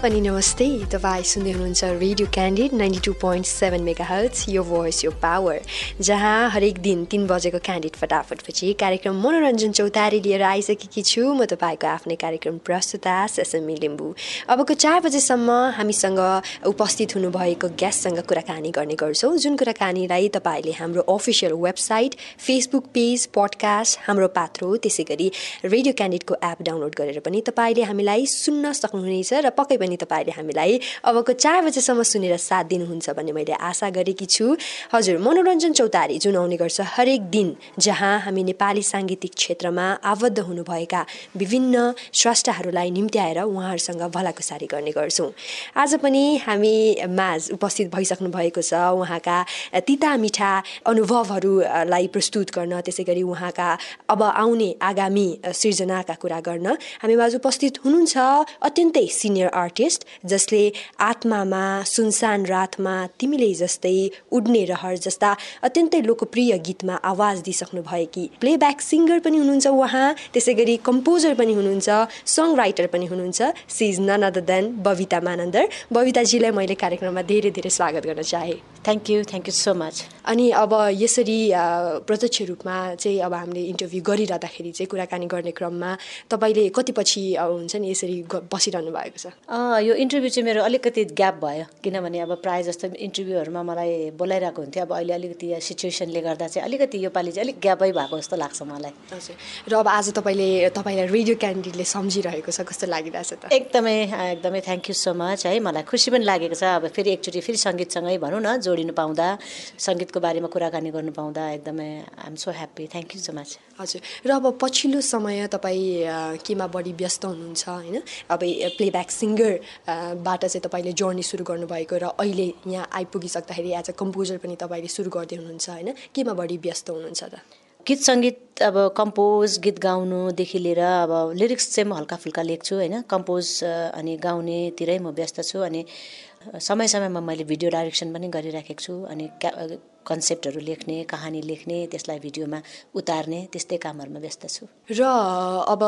अनि नमस्ते तपाईँ सुन्दै हुनुहुन्छ radio candid ninety two point seven mega hertz your voice your power जहाँ हरेक दिन तिन बजेको क्यान्डिड फटाफटपछि कार्यक्रम मनोरञ्जन चौतारी लिएर आइसकेकी छु। म तपाईँको आफ्नै कार्यक्रम प्रस्तुता सेसमी लिम्बू। अबको चार बजेसम्म हामीसँग उपस्थित हुनुभएको गेस्टसँग कुराकानी गर्ने गर्छौँ। जुन कुराकानीलाई तपाईँले हाम्रो official website Facebook page podcast Hamro Patro त्यसै गरी रेडियो क्यान्डिडको एप डाउनलोड गरेर पनि तपाईँले हामीलाई सुन्न सक्नुहुनेछ र पक्कै तपाईँले हामीलाई अबको चार बजेसम्म सुनेर साथ दिनुहुन्छ भन्ने मैले आशा गरेकी छु। हजुर मनोरञ्जन चौतारी जुन आउने गर्छ हरेक दिन जहाँ हामी नेपाली साङ्गीतिक क्षेत्रमा आबद्ध हुनुभएका विभिन्न स्रष्टाहरूलाई निम्त्याएर उहाँहरूसँग भलाकुसारी गर्ने गर्छौँ। आज पनि हामी माझ उपस्थित भइसक्नु भएको छ। उहाँका तिता मिठा अनुभवहरूलाई प्रस्तुत गर्न त्यसै गरी उहाँका अब आउने आगामी सिर्जनाका कुरा गर्न हामी माझ उपस्थित हुनुहुन्छ अत्यन्तै सिनियर आर्टिस्ट जसले आत्मामा सुनसान रातमा तिमीले जस्तै उड्ने रहर जस्ता अत्यन्तै लोकप्रिय गीतमा आवाज दिइसक्नु भएकी प्लेब्याक सिङ्गर पनि हुनुहुन्छ उहाँ त्यसै गरी कम्पोजर पनि हुनुहुन्छ सङ राइटर पनि हुनुहुन्छ she is none other than Babita Manandhar. बबिताजीलाई मैले कार्यक्रममा धेरै धेरै स्वागत गर्न चाहेँ। Thank you thank you so much अनि अब यसरी प्रत्यक्ष रूपमा चाहिँ अब हामीले इन्टरभ्यू गरिरहँदाखेरि चाहिँ कुराकानी गर्ने क्रममा तपाईँले कति पछि हुन्छ नि यसरी बसिरहनु भएको छ? यो इन्टरभ्यू चाहिँ मेरो अलिकति ग्याप भयो। किनभने अब प्रायः जस्तो इन्टरभ्यूहरूमा मलाई बोलाइरहेको हुन्थ्यो। अब अहिले अलिकति सिचुएसनले गर्दा चाहिँ अलिकति योपालि चाहिँ अलिक ग्यापै भएको जस्तो लाग्छ मलाई। हजुर। र अब आज तपाईँले तपाईँलाई रेडियो क्यान्डिडेटले सम्झिरहेको छ कस्तो लागिरहेछ त? एकदमै एकदमै थ्याङ्क यू सो मच है। मलाई खुसी पनि लागेको छ। अब फेरि एकचोटि फेरि सङ्गीतसँगै भनौँ न जोडिनु पाउँदा सङ्गीतको बारेमा कुराकानी गर्नु पाउँदा एकदमै I'm so happy thank you so much हजुर। र अब पछिल्लो समय तपाईँ केमा बढी व्यस्त हुनुहुन्छ होइन? अब प्लेब्याक सिङ्गरबाट चाहिँ तपाईँले जर्नी सुरु गर्नुभएको र अहिले यहाँ आइपुगिसक्दाखेरि एज अ कम्पोजर पनि तपाईँले सुरु गर्दै हुनुहुन्छ होइन? केमा बढी व्यस्त हुनुहुन्छ त? गीत सङ्गीत अब कम्पोज गीत गाउनुदेखि लिएर अब लिरिक्स चाहिँ म हल्का फुल्का लेख्छु होइन। कम्पोज अनि गाउनेतिरै म व्यस्त छु अनि समय समयमा मैले भिडियो डाइरेक्सन पनि गरिराखेको छु अनि कन्सेप्टहरू लेख्ने कहानी लेख्ने त्यसलाई भिडियोमा उतार्ने त्यस्तै कामहरूमा व्यस्त छु। र अब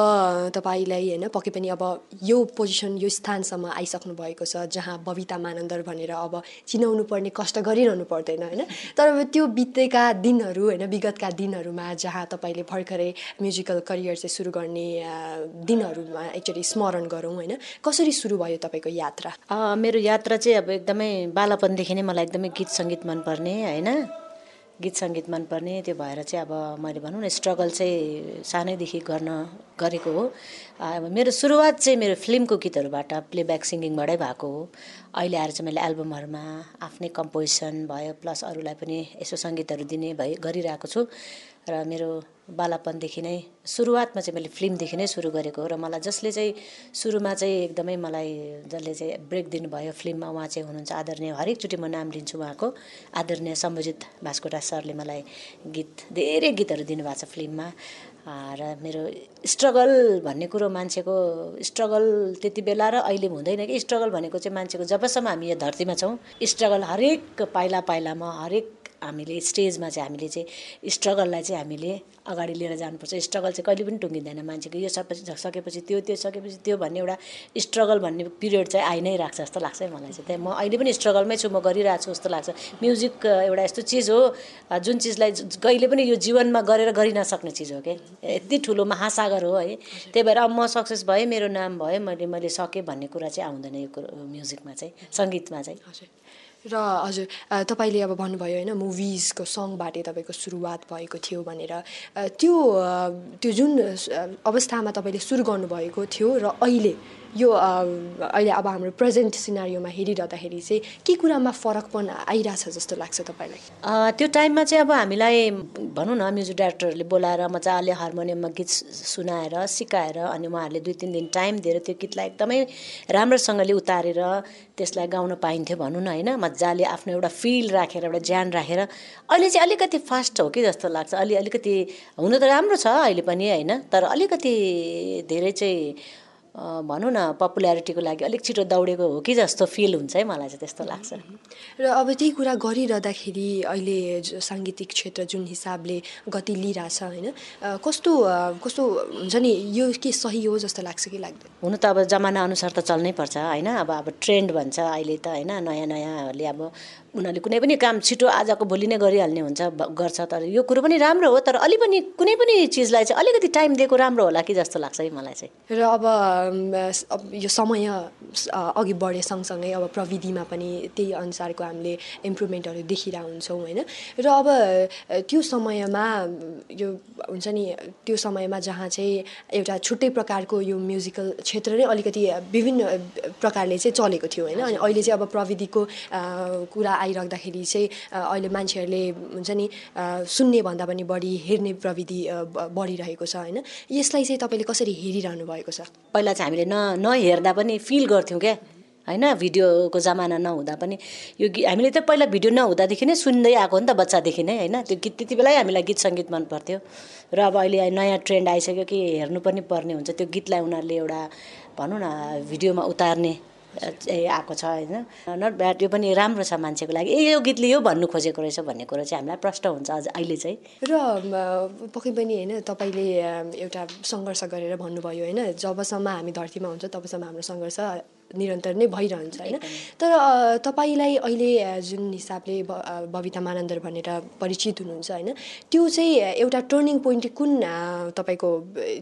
तपाईँलाई होइन पक्कै पनि अब यो पोजिसन यो स्थानसम्म आइसक्नु भएको छ जहाँ बबिता मानन्दर भनेर अब चिनाउनु पर्ने कष्ट गरिरहनु पर्दैन होइन? तर अब त्यो बितेका दिनहरू होइन विगतका दिनहरूमा जहाँ तपाईँले भर्खरै म्युजिकल करियर चाहिँ सुरु गर्ने दिनहरूमा एकचोटि स्मरण गरौँ होइन? कसरी सुरु भयो तपाईँको यात्रा? मेरो यात्रा चाहिँ अब एकदमै बालापनदेखि नै मलाई एकदमै गीत सङ्गीत मनपर्ने होइन? गीत सङ्गीत मनपर्ने त्यो भएर चाहिँ अब मैले भनौँ न स्ट्रगल चाहिँ सानैदेखि गर्न गरेको हो। अब मेरो सुरुवात चाहिँ मेरो फिल्मको गीतहरूबाट प्लेब्याक सिङ्गिङबाटै भएको हो। अहिले आएर चाहिँ मैले एल्बमहरूमा आफ्नै कम्पोजिसन भयो प्लस अरूलाई पनि यसो सङ्गीतहरू दिने भए गरिरहेको छु। र मेरो बालापनदेखि नै सुरुवातमा चाहिँ मैले फिल्मदेखि नै सुरु गरेको हो र मलाई जसले चाहिँ सुरुमा चाहिँ एकदमै मलाई जसले चाहिँ ब्रेक दिनुभयो फिल्ममा उहाँ चाहिँ हुनुहुन्छ आदरणीय हरेकचोटि म नाम लिन्छु उहाँको आदरणीय सम्बोजित भास्कोटा सरले मलाई गीत धेरै गीतहरू दिनुभएको छ फिल्ममा। र मेरो स्ट्रगल भन्ने कुरो मान्छेको स्ट्रगल त्यति बेला र अहिले हुँदैन कि स्ट्रगल भनेको चाहिँ मान्छेको जबसम्म हामी यो धरतीमा छौँ स्ट्रगल हरेक पाइला पाइलामा हरेक हामीले स्टेजमा चाहिँ हामीले चाहिँ स्ट्रगललाई चाहिँ हामीले अगाडि लिएर जानुपर्छ। स्ट्रगल चाहिँ कहिले पनि टुङ्गिँदैन मान्छेको। यो सबै सकेपछि त्यो त्यो सकेपछि त्यो भन्ने एउटा स्ट्रगल भन्ने पिरियड चाहिँ आइ नै राख्छ जस्तो लाग्छ है मलाई चाहिँ। त्यहाँ म अहिले पनि स्ट्रगलमै छु म गरिरहेको छु जस्तो लाग्छ। म्युजिक एउटा यस्तो चिज हो जुन चिजलाई कहिले पनि यो जीवनमा गरेर गरि नसक्ने चिज हो कि यति ठुलो महासागर हो है? त्यही भएर अब म सक्सेस भएँ मेरो नाम भयो मैले मैले सकेँ भन्ने कुरा चाहिँ आउँदैन यो म्युजिकमा चाहिँ सङ्गीतमा चाहिँ। र हजुर तपाईँले अब भन्नुभयो होइन मुभिजको सङबाटै तपाईँको सुरुवात भएको थियो भनेर। त्यो त्यो जुन अवस्थामा तपाईँले सुरु गर्नुभएको थियो र अहिले यो अहिले अब हाम्रो प्रेजेन्ट सिनारीमा हेरिरहँदाखेरि चाहिँ के कुरामा फरकपन आइरहेछ जस्तो लाग्छ तपाईँलाई? त्यो टाइममा चाहिँ अब हामीलाई भनौँ न म्युजिक डाइरेक्टरहरूले बोलाएर मजाले हार्मोनियममा गीत सुनाएर सिकाएर अनि उहाँहरूले दुई तिन दिन टाइम दिएर त्यो गीतलाई एकदमै राम्रोसँगले उतारेर त्यसलाई गाउन पाइन्थ्यो भनौँ न होइन? मजाले आफ्नो एउटा फिल राखेर एउटा ज्यान राखेर। अहिले चाहिँ अलिकति फास्ट हो कि जस्तो लाग्छ। अलि अलिकति हुनु त राम्रो छ अहिले पनि होइन? तर अलिकति धेरै चाहिँ भनौँ न पपुल्यारिटीको लागि अलिक छिटो दौडेको हो कि जस्तो फिल हुन्छ है मलाई चाहिँ त्यस्तो लाग्छ। र अब त्यही कुरा गरिरहँदाखेरि अहिले साङ्गीतिक क्षेत्र जुन हिसाबले गति लिइरहेछ होइन कस्तो कस्तो हुन्छ नि यो के सही हो जस्तो लाग्छ कि लाग्दैन? हुनु त अब जमाना अनुसार त चल्नै पर्छ होइन अब अब ट्रेन्ड भन्छ अहिले त होइन नयाँ नयाँहरूले अब उनीहरूले कुनै पनि काम छिटो आजको भोलि नै गरिहाल्ने हुन्छ गर्छ। तर यो कुरो पनि राम्रो हो तर अलि पनि कुनै पनि चिजलाई चाहिँ अलिकति टाइम दिएको राम्रो होला कि जस्तो लाग्छ है मलाई चाहिँ। र अब यो समय अघि बढे सँगसँगै अब प्रविधिमा पनि त्यही अनुसारको हामीले इम्प्रुभमेन्टहरू देखिरहेको हुन्छौँ होइन? र अब त्यो समयमा यो हुन्छ नि त्यो समयमा जहाँ चाहिँ एउटा छुट्टै प्रकारको यो म्युजिकल क्षेत्र नै अलिकति विभिन्न प्रकारले चाहिँ चलेको थियो होइन? अनि अहिले चाहिँ अब प्रविधिको कुरा आइराख्दाखेरि चाहिँ अहिले मान्छेहरूले हुन्छ नि सुन्ने भन्दा पनि बढी हेर्ने प्रविधि बढिरहेको छ होइन? यसलाई चाहिँ तपाईँले कसरी हेरिरहनु भएको छ? पहिला चाहिँ हामीले न नहेर्दा पनि फिल गर्थ्यौँ क्या होइन? भिडियोको जमाना नहुँदा पनि। यो गीत हामीले त पहिला भिडियो नहुँदादेखि नै सुन्दै आएको नि त बच्चादेखि नै होइन? त्यो गीत त्यति बेलै हामीलाई गीत सङ्गीत मन पर्थ्यो। र अब अहिले नयाँ ट्रेन्ड आइसक्यो कि हेर्नु पनि पर्ने हुन्छ। त्यो गीतलाई उनीहरूले एउटा भनौँ न भिडियोमा उतार्ने आएको छ होइन? नट ब्याड यो पनि राम्रो छ मान्छेको लागि। ए यो गीतले यो भन्नु खोजेको रहेछ भन्ने कुरो चाहिँ हामीलाई प्रष्ट हुन्छ अझ अहिले चाहिँ। र पक्कै पनि होइन तपाईँले एउटा सङ्घर्ष गरेर भन्नुभयो होइन? जबसम्म हामी धरतीमा हुन्छ तबसम्म हाम्रो सङ्घर्ष निरन्तर नै भइरहन्छ होइन? तर तपाईँलाई अहिले जुन हिसाबले बबिता मानन्दर भनेर परिचित हुनुहुन्छ होइन? त्यो चाहिँ एउटा टर्निङ पोइन्ट कुन तपाईँको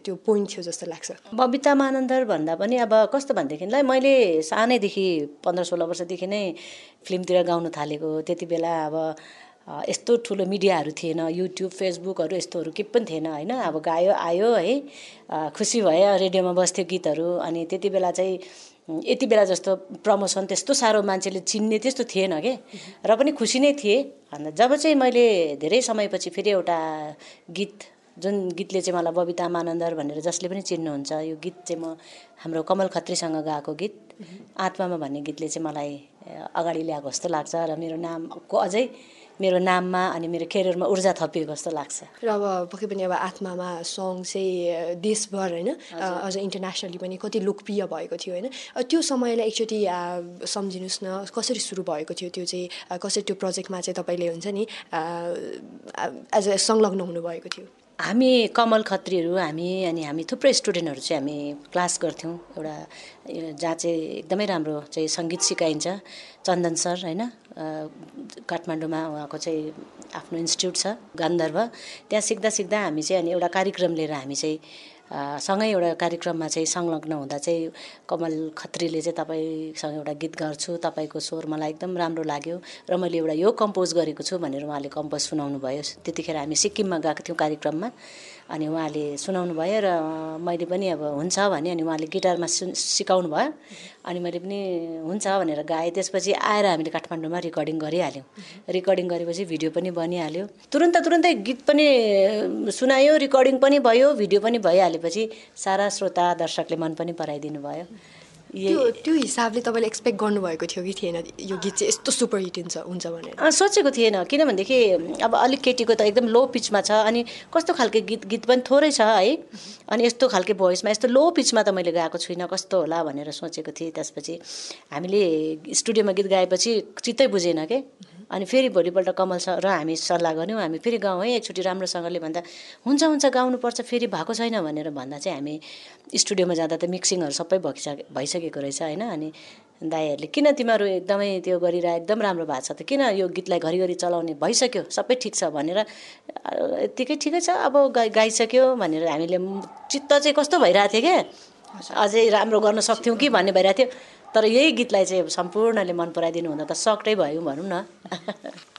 त्यो पोइन्ट थियो जस्तो लाग्छ? बबिता मानन्दर भन्दा पनि अब कस्तो भनेदेखिलाई मैले सानैदेखि पन्ध्र सोह्र वर्षदेखि नै फिल्मतिर गाउनु थालेको त्यति बेला अब यस्तो ठुलो मिडियाहरू थिएन युट्युब फेसबुकहरू यस्तोहरू केही पनि थिएन होइन? अब गायो आयो है खुसी भयो रेडियोमा बस्थ्यो गीतहरू अनि त्यति बेला चाहिँ यति बेला जस्तो प्रमोसन त्यस्तो साह्रो मान्छेले चिन्ने त्यस्तो थिएन के? र पनि खुसी नै थिएँ। अन्त जब चाहिँ मैले धेरै समयपछि फेरि एउटा गीत जुन गीतले चाहिँ मलाई बबिता मानन्दर भनेर जसले पनि चिन्नुहुन्छ यो गीत चाहिँ म हाम्रो कमल खत्रीसँग गाएको गीत। आत्मामा भन्ने गीतले चाहिँ मलाई अगाडि ल्याएको जस्तो लाग्छ र मेरो नामको अझै मेरो नाममा अनि मेरो करियरमा ऊर्जा थपिएको जस्तो लाग्छ र अब पक्कै पनि अब आत्मामा सङ चाहिँ देशभर होइन अझ इन्टरनेसनली पनि कति लोकप्रिय भएको थियो होइन त्यो समयलाई एकचोटि सम्झिनुहोस् न कसरी सुरु भएको थियो त्यो चाहिँ कसरी त्यो प्रोजेक्टमा चाहिँ तपाईँले हुन्छ नि एज अ संलग्न हुनुभएको थियो हामी कमल खत्रीहरू हामी अनि हामी थुप्रै स्टुडेन्टहरू चाहिँ हामी क्लास गर्थ्यौँ। एउटा जहाँ चाहिँ एकदमै राम्रो चाहिँ सङ्गीत सिकाइन्छ चन्दन सर होइन काठमाडौँमा उहाँको चाहिँ आफ्नो इन्स्टिट्युट छ गान्धर्व। त्यहाँ सिक्दा सिक्दा हामी चाहिँ अनि एउटा कार्यक्रम लिएर हामी चाहिँ सँगै एउटा कार्यक्रममा चाहिँ संलग्न हुँदा चाहिँ कमल खत्रीले चाहिँ तपाईँसँग एउटा गीत गर्छु तपाईँको स्वर मलाई एकदम राम्रो लाग्यो र मैले एउटा यो कम्पोज गरेको छु भनेर उहाँले कम्पोज सुनाउनु भयो त्यतिखेर हामी सिक्किममा गएको थियौँ कार्यक्रममा। अनि उहाँले सुनाउनु भयो र मैले पनि अब हुन्छ भने अनि उहाँले गिटारमा सु सिकाउनु भयो। अनि मैले पनि हुन्छ भनेर गाएँ। त्यसपछि आएर हामीले काठमाडौँमा रेकर्डिङ गरिहाल्यौँ। रेकर्डिङ गरेपछि भिडियो पनि बनिहाल्यो। तुरन्त तुरन्तै गीत पनि सुनायो रेकर्डिङ पनि भयो भिडियो पनि भइहालेपछि सारा श्रोता दर्शकले मन पनि पराइदिनु भयो। त्यो त्यो हिसाबले तपाईँले एक्सपेक्ट गर्नुभएको थियो कि थिएन? यो गीत चाहिँ यस्तो सुपर हिट हुन्छ हुन्छ भनेर। अँ, सोचेको थिएन। किनभनेदेखि अब अलिक केटीको त एकदम लो पिचमा छ अनि कस्तो खालके गीत गीत पनि थोरै छ है। अनि यस्तो खालके भोइसमा यस्तो लो पिचमा त मैले गाएको छुइनँ कस्तो होला भनेर सोचेको थिएँ त्यसपछि। हामीले स्टुडियोमा गीत गाएपछि चित्तै बुझेन के? अनि फेरि भोलिपल्ट कमल सर र हामी सल्लाह गऱ्यौँ हामी फेरि गाउँ है एकचोटि राम्रोसँगले भन्दा हुन्छ हुन्छ गाउनुपर्छ फेरि भएको छैन भनेर भन्दा चाहिँ हामी स्टुडियोमा जाँदा त मिक्सिङहरू सबै भइसके भइसकेको रहेछ होइन? अनि दाईहरूले किन तिमीहरू एकदमै त्यो गरिरह एकदम राम्रो भएको छ त? किन यो गीतलाई घरिघरि चलाउने भइसक्यो? सबै ठिक छ भनेर "अ, यत्तिकै ठिकै छ अब गाइ गाइसक्यो भनेर हामीले चित्त चाहिँ कस्तो भइरहेको थियो क्या? अझै राम्रो गर्न सक्थ्यौँ कि भन्ने भइरहेको थियो। तर यही गीतलाई चाहिँ सम्पूर्णले मन पराइदिनु हुँदा त सक्टै भयौँ भनौँ न।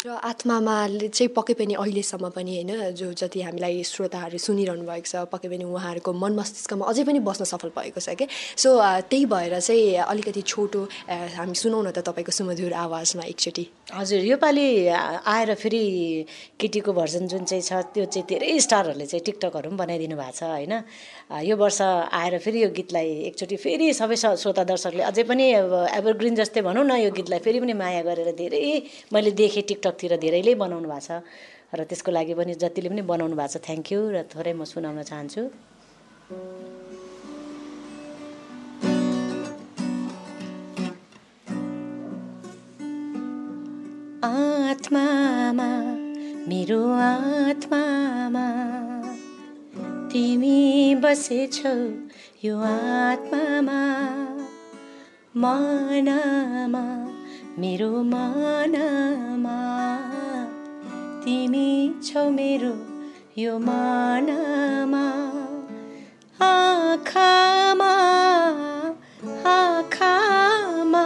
र आत्मामा चाहिँ पक्कै पनि अहिलेसम्म पनि होइन जो जति हामीलाई श्रोताहरू सुनिरहनु भएको छ पक्कै पनि उहाँहरूको मन मस्तिष्कमा अझै पनि बस्न सफल भएको छ कि सो त्यही भएर चाहिँ अलिकति छोटो हामी सुनौ न त तपाईँको सुमधुर आवाजमा एकचोटि। हजुर योपालि आएर फेरि केटीको भर्जन जुन चाहिँ छ त्यो चाहिँ धेरै स्टारहरूले चाहिँ टिकटकहरू पनि बनाइदिनु भएको छ होइन। यो वर्ष आएर फेरि यो गीतलाई एकचोटि फेरि सबै श्रोता दर्शकले अझै पनि एभरग्रिन जस्तै भनौँ न यो गीतलाई फेरि पनि माया गरेर धेरै मैले देखेँ टिकटकतिर धेरैले बनाउनु भएको छ। र त्यसको लागि पनि जतिले पनि बनाउनु भएको छ थ्याङ्क यू र थोरै म सुनाउन चाहन्छु। आत्मामा मेरो आत्मामा तिमी बसेछौ यो आत्मामा मनमा। मेरो मनमा तिमी छौ मेरो यो मनमा। आँखामा आँखामा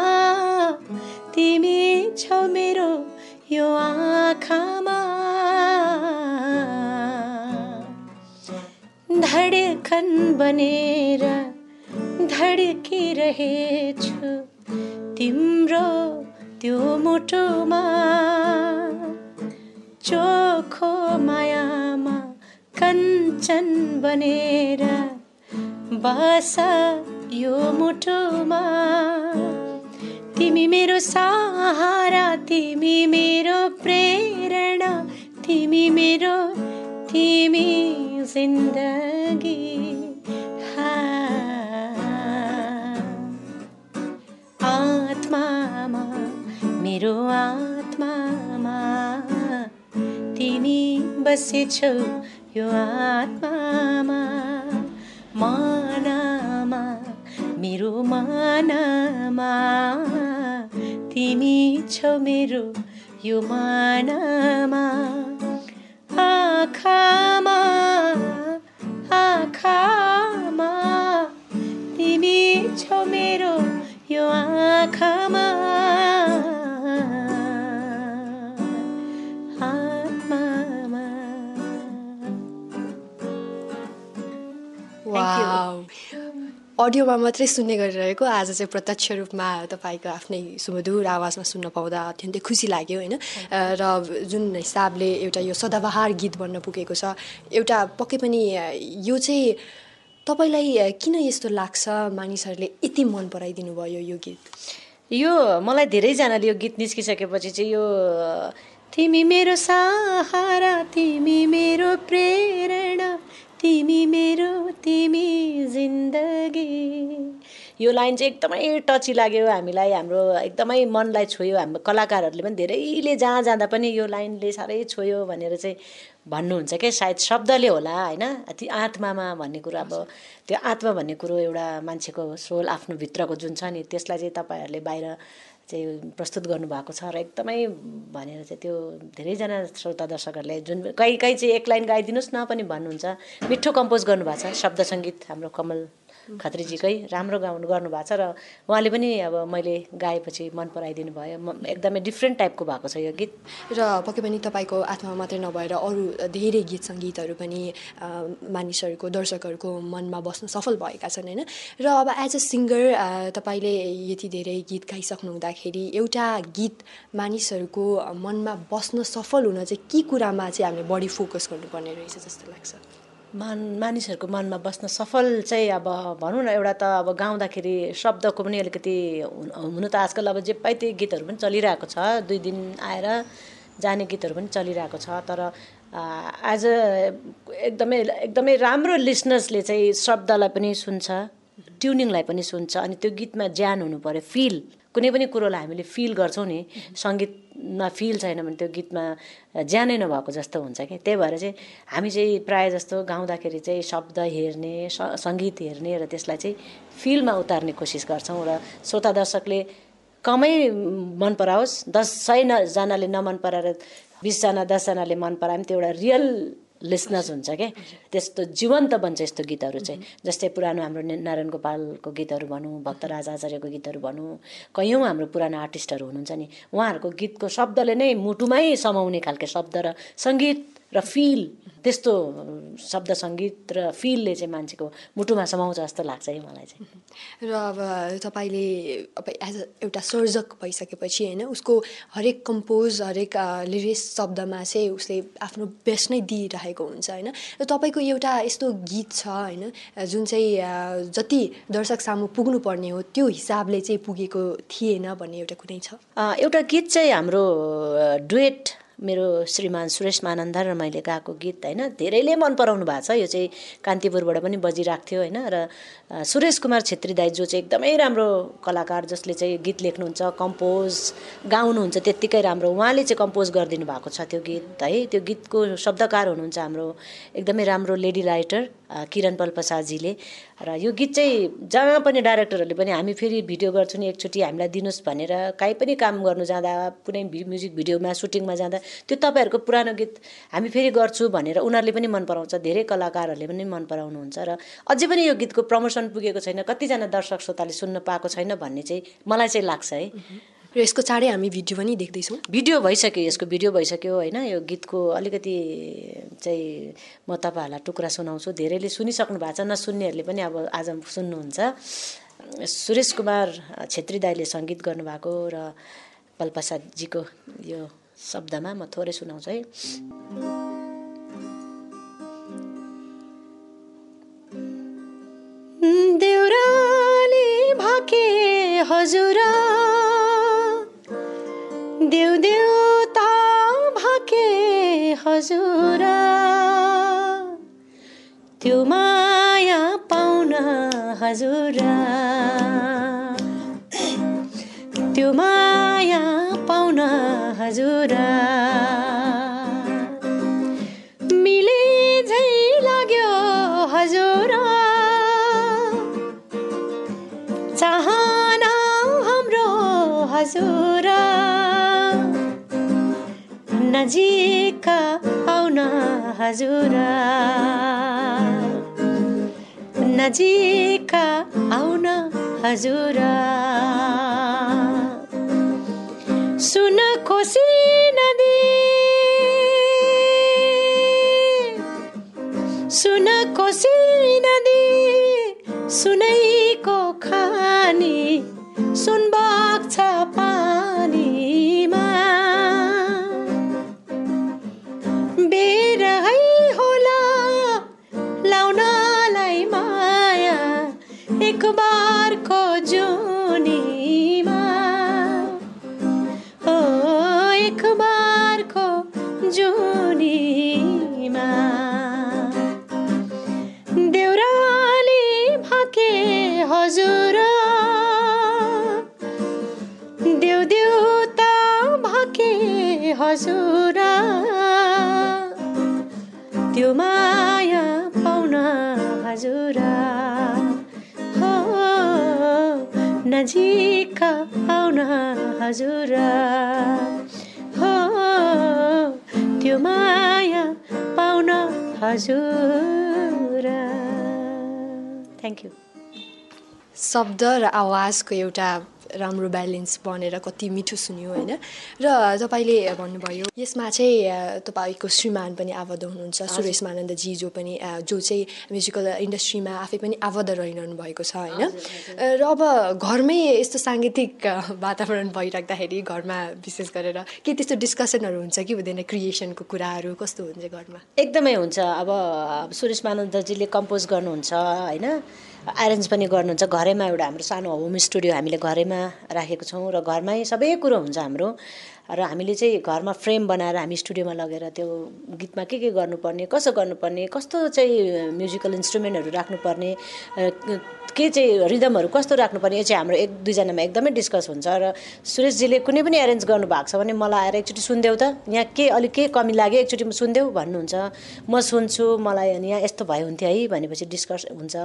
तिमी छौ मेरो यो आँखामा। धडकन बनेर धड्किरहेछु तिम्रो त्यो मुटुमा चोखो मायामा कञ्चन बनेर बस यो मुटुमा तिमी मेरो सहारा तिमी मेरो प्रेरणा तिमी मेरो तिमी जिन्दगी मेरो आत्मामा तिमी बसेछौ यो आत्मामा। मनमा मेरो मनमा तिमी छौ मेरो यो मनमा। आँखामा आँखामा तिमी छौ मेरो यो आँखामा। अडियोमा मात्रै सुन्ने गरिरहेको आज चाहिँ प्रत्यक्ष रूपमा तपाईँको आफ्नै सुमधुर आवाजमा सुन्न पाउँदा अत्यन्तै खुसी लाग्यो होइन? र जुन हिसाबले एउटा यो सदाबहार गीत बन्न पुगेको छ एउटा पक्कै पनि यो चाहिँ तपाईँलाई किन यस्तो लाग्छ? मानिसहरूले यति मन पराइदिनु भयो यो गीत? यो मलाई धेरैजनाले यो गीत निस्किसकेपछि चाहिँ यो तिमी मेरो सहारा तिमी मेरो प्रेरणा तिमी मेरो तिमी जिन्दगी। यो लाइन चाहिँ एकदमै टची लाग्यो हामीलाई हाम्रो एकदमै मनलाई छोयो हाम्रो कलाकारहरूले पनि धेरैले जहाँ जाँदा पनि यो लाइनले साह्रै छोयो भनेर चाहिँ भन्नुहुन्छ क्या सायद शब्दले होला होइन? ती आत्मामा भन्ने कुरो अब त्यो आत्मा भन्ने कुरो एउटा मान्छेको सोल आफ्नो भित्रको जुन छ नि त्यसलाई चाहिँ तपाईँहरूले बाहिर चाहिँ प्रस्तुत गर्नुभएको छ र एकदमै भनेर चाहिँ त्यो धेरैजना श्रोता दर्शकहरूले जुन कहीँ कहीँ चाहिँ एक लाइन गाइदिनुहोस् न पनि भन्नुहुन्छ मिठो कम्पोज गर्नुभएको छ शब्द सङ्गीत हाम्रो कमल खत्रीजीकै राम्रो गाउनु गर्नुभएको छ र उहाँले पनि अब मैले गाएपछि मन पराइदिनु भयो। एकदमै डिफ्रेन्ट टाइपको भएको छ यो गीत। र पक्कै पनि तपाईँको आत्मा मात्रै नभएर अरू धेरै गीत सङ्गीतहरू पनि मानिसहरूको दर्शकहरूको मनमा बस्न सफल भएका छन् होइन? र अब एज अ सिङ्गर तपाईँले यति धेरै गीत गाइसक्नु हुँदाखेरि एउटा गीत मानिसहरूको मनमा बस्न सफल हुन चाहिँ के कुरामा चाहिँ हामीले बढी फोकस गर्नुपर्ने रहेछ जस्तो लाग्छ? मान मानिसहरूको मनमा बस्न सफल चाहिँ अब भनौँ न एउटा त अब गाउँदाखेरि शब्दको पनि अलिकति हुनु त आजकल अब जे पाइ त्यही गीतहरू पनि चलिरहेको छ। दुई दिन आएर जाने गीतहरू पनि चलिरहेको छ। तर एज अ एकदमै एकदमै राम्रो लिसनर्सले चाहिँ शब्दलाई पनि सुन्छ ट्युनिङलाई पनि सुन्छ अनि त्यो गीतमा ज्यान हुनु पऱ्यो फिल। कुनै पनि कुरोलाई हामीले फिल गर्छौँ नि सङ्गीतमा फिल छैन भने त्यो गीतमा ज्यानै नभएको जस्तो हुन्छ कि। त्यही भएर चाहिँ हामी चाहिँ प्रायः जस्तो गाउँदाखेरि चाहिँ शब्द हेर्ने सङ्गीत हेर्ने र त्यसलाई चाहिँ फिलमा उतार्ने कोसिस गर्छौँ र श्रोता दर्शकले कमै मन पराओस्। दस सयजनाले नमन पराएर बिसजना दसजनाले मन परायो भने त्यो एउटा रियल लिसनर्स हुन्छ क्या त्यस्तो जीवन्त बन्छ यस्तो गीतहरू चाहिँ। जस्तै पुरानो हाम्रो नारायण गोपालको गीतहरू भनौँ भक्तराज आचार्यको गीतहरू भनौँ कैयौँ हाम्रो पुरानो आर्टिस्टहरू हुनुहुन्छ नि उहाँहरूको गीतको शब्दले नै मुटुमै समाउने खालको शब्द र सङ्गीत र फिल त्यस्तो शब्द सङ्गीत र फिलले चाहिँ मान्छेको मुटुमा समाउँछ जस्तो लाग्छ है मलाई चाहिँ। र अब तपाईँले अब एज अ एउटा सर्जक भइसकेपछि होइन उसको हरेक कम्पोज हरेक लिरिक्स शब्दमा चाहिँ उसले आफ्नो बेस्ट नै दिइरहेको हुन्छ होइन। र तपाईँको एउटा यस्तो गीत छ होइन जुन चाहिँ जति दर्शक सामु पुग्नुपर्ने हो त्यो हिसाबले चाहिँ पुगेको थिएन भन्ने एउटा कुनै छ? एउटा गीत चाहिँ हाम्रो डुएट मेरो श्रीमान सुरेश मानन्द र मैले गाएको गीत होइन धेरैले मन पराउनु भएको छ। यो चाहिँ कान्तिपुरबाट पनि बजिरहेको थियो होइन र सुरेश कुमार छेत्री दाई जो चाहिँ एकदमै राम्रो कलाकार जसले चाहिँ गीत लेख्नुहुन्छ कम्पोज गाउनुहुन्छ त्यत्तिकै राम्रो उहाँले चाहिँ कम्पोज गरिदिनु भएको छ त्यो गीत है। त्यो गीतको शब्दकार हुनुहुन्छ हाम्रो एकदमै राम्रो लेडी राइटर। किरण प्रसादजीले र यो गीत चाहिँ जहाँ पनि डाइरेक्टरहरूले पनि हामी फेरि भिडियो गर्छौँ नि एकचोटि हामीलाई दिनुहोस् भनेर काहीँ पनि काम गर्नु जाँदा कुनै म्युजिक भिडियोमा सुटिङमा जाँदा त्यो तपाईँहरूको पुरानो गीत हामी फेरि गर्छु भनेर उनीहरूले पनि मन पराउँछ धेरै कलाकारहरूले पनि मन पराउनुहुन्छ। र अझै पनि यो गीतको प्रमोसन पुगेको छैन कतिजना दर्शक श्रोताले सुन्न पाएको छैन भन्ने चाहिँ मलाई चाहिँ लाग्छ है। र यसको चाँडै हामी भिडियो पनि देख्दैछौँ। भिडियो भइसक्यो यसको भिडियो भइसक्यो होइन यो गीतको अलिकति चाहिँ म तपाईँहरूलाई टुक्रा सुनाउँछु। धेरैले सुनिसक्नु भएको छ नसुन्नेहरूले पनि अब आज सुन्नुहुन्छ। सुरेश कुमार छेत्री दाईले सङ्गीत गर्नुभएको र पलप्रसादजीको यो शब्दमा म थोरै सुनाउँछु है। देउराली भाके हजुर देउ देउता भाके हजुर। त्यो माया पाउन हजुर। त्यो माया पाउन हजुर। नजिक आउन हजुर नजिक आउन हजुर सुन कोसी नदी सुन कोसी नदी सुनैको खानी सुन बग्छ पानीमा त्यो माया पाउन हजुर हो नजिक आउन हजुर हो त्यो माया पाउन हजुर थ्याङ्क यू शब्द र आवाजको एउटा राम्रो ब्यालेन्स बनेर कति मिठो सुन्यो होइन। र तपाईँले भन्नुभयो यसमा चाहिँ तपाईँको श्रीमान पनि आबद्ध हुनुहुन्छ। सुरेश मानन्दजी जो पनि जो चाहिँ म्युजिकल इन्डस्ट्रीमा आफै पनि आबद्ध रहिरहनु भएको छ होइन। र अब घरमै यस्तो साङ्गीतिक वातावरण भइराख्दाखेरि घरमा विशेष गरेर के त्यस्तो डिस्कसनहरू हुन्छ कि हुँदैन क्रिएसनको कुराहरू? कस्तो हुन्छ घरमा? एकदमै हुन्छ। अब अब सुरेश मानन्दजीले कम्पोज गर्नुहुन्छ होइन। एरेन्ज पनि गर्नुहुन्छ। घरैमा एउटा हाम्रो सानो होम स्टुडियो हामीले घरैमा राखेको छौँ र घरमै सबै कुरो हुन्छ हाम्रो। र हामीले चाहिँ घरमा फ्रेम बनाएर हामी स्टुडियोमा लगेर त्यो गीतमा के के गर्नुपर्ने कसो गर्नुपर्ने कस्तो चाहिँ म्युजिकल इन्स्ट्रुमेन्टहरू राख्नुपर्ने के चाहिँ रिदमहरू कस्तो राख्नुपर्ने यो चाहिँ हाम्रो एक दुईजनामा एकदमै डिस्कस हुन्छ र सुरेशजीले कुनै पनि एरेन्ज गर्नु भएको छ भने मलाई आएर एकचोटि सुनिदेऊ त। यहाँ के अलिक के कमी लाग्यो एकचोटि सुनिदेऊ भन्नुहुन्छ। म सुन्छु मलाई अनि यहाँ यस्तो भयो हुन्थ्यो है भनेपछि डिस्कस हुन्छ।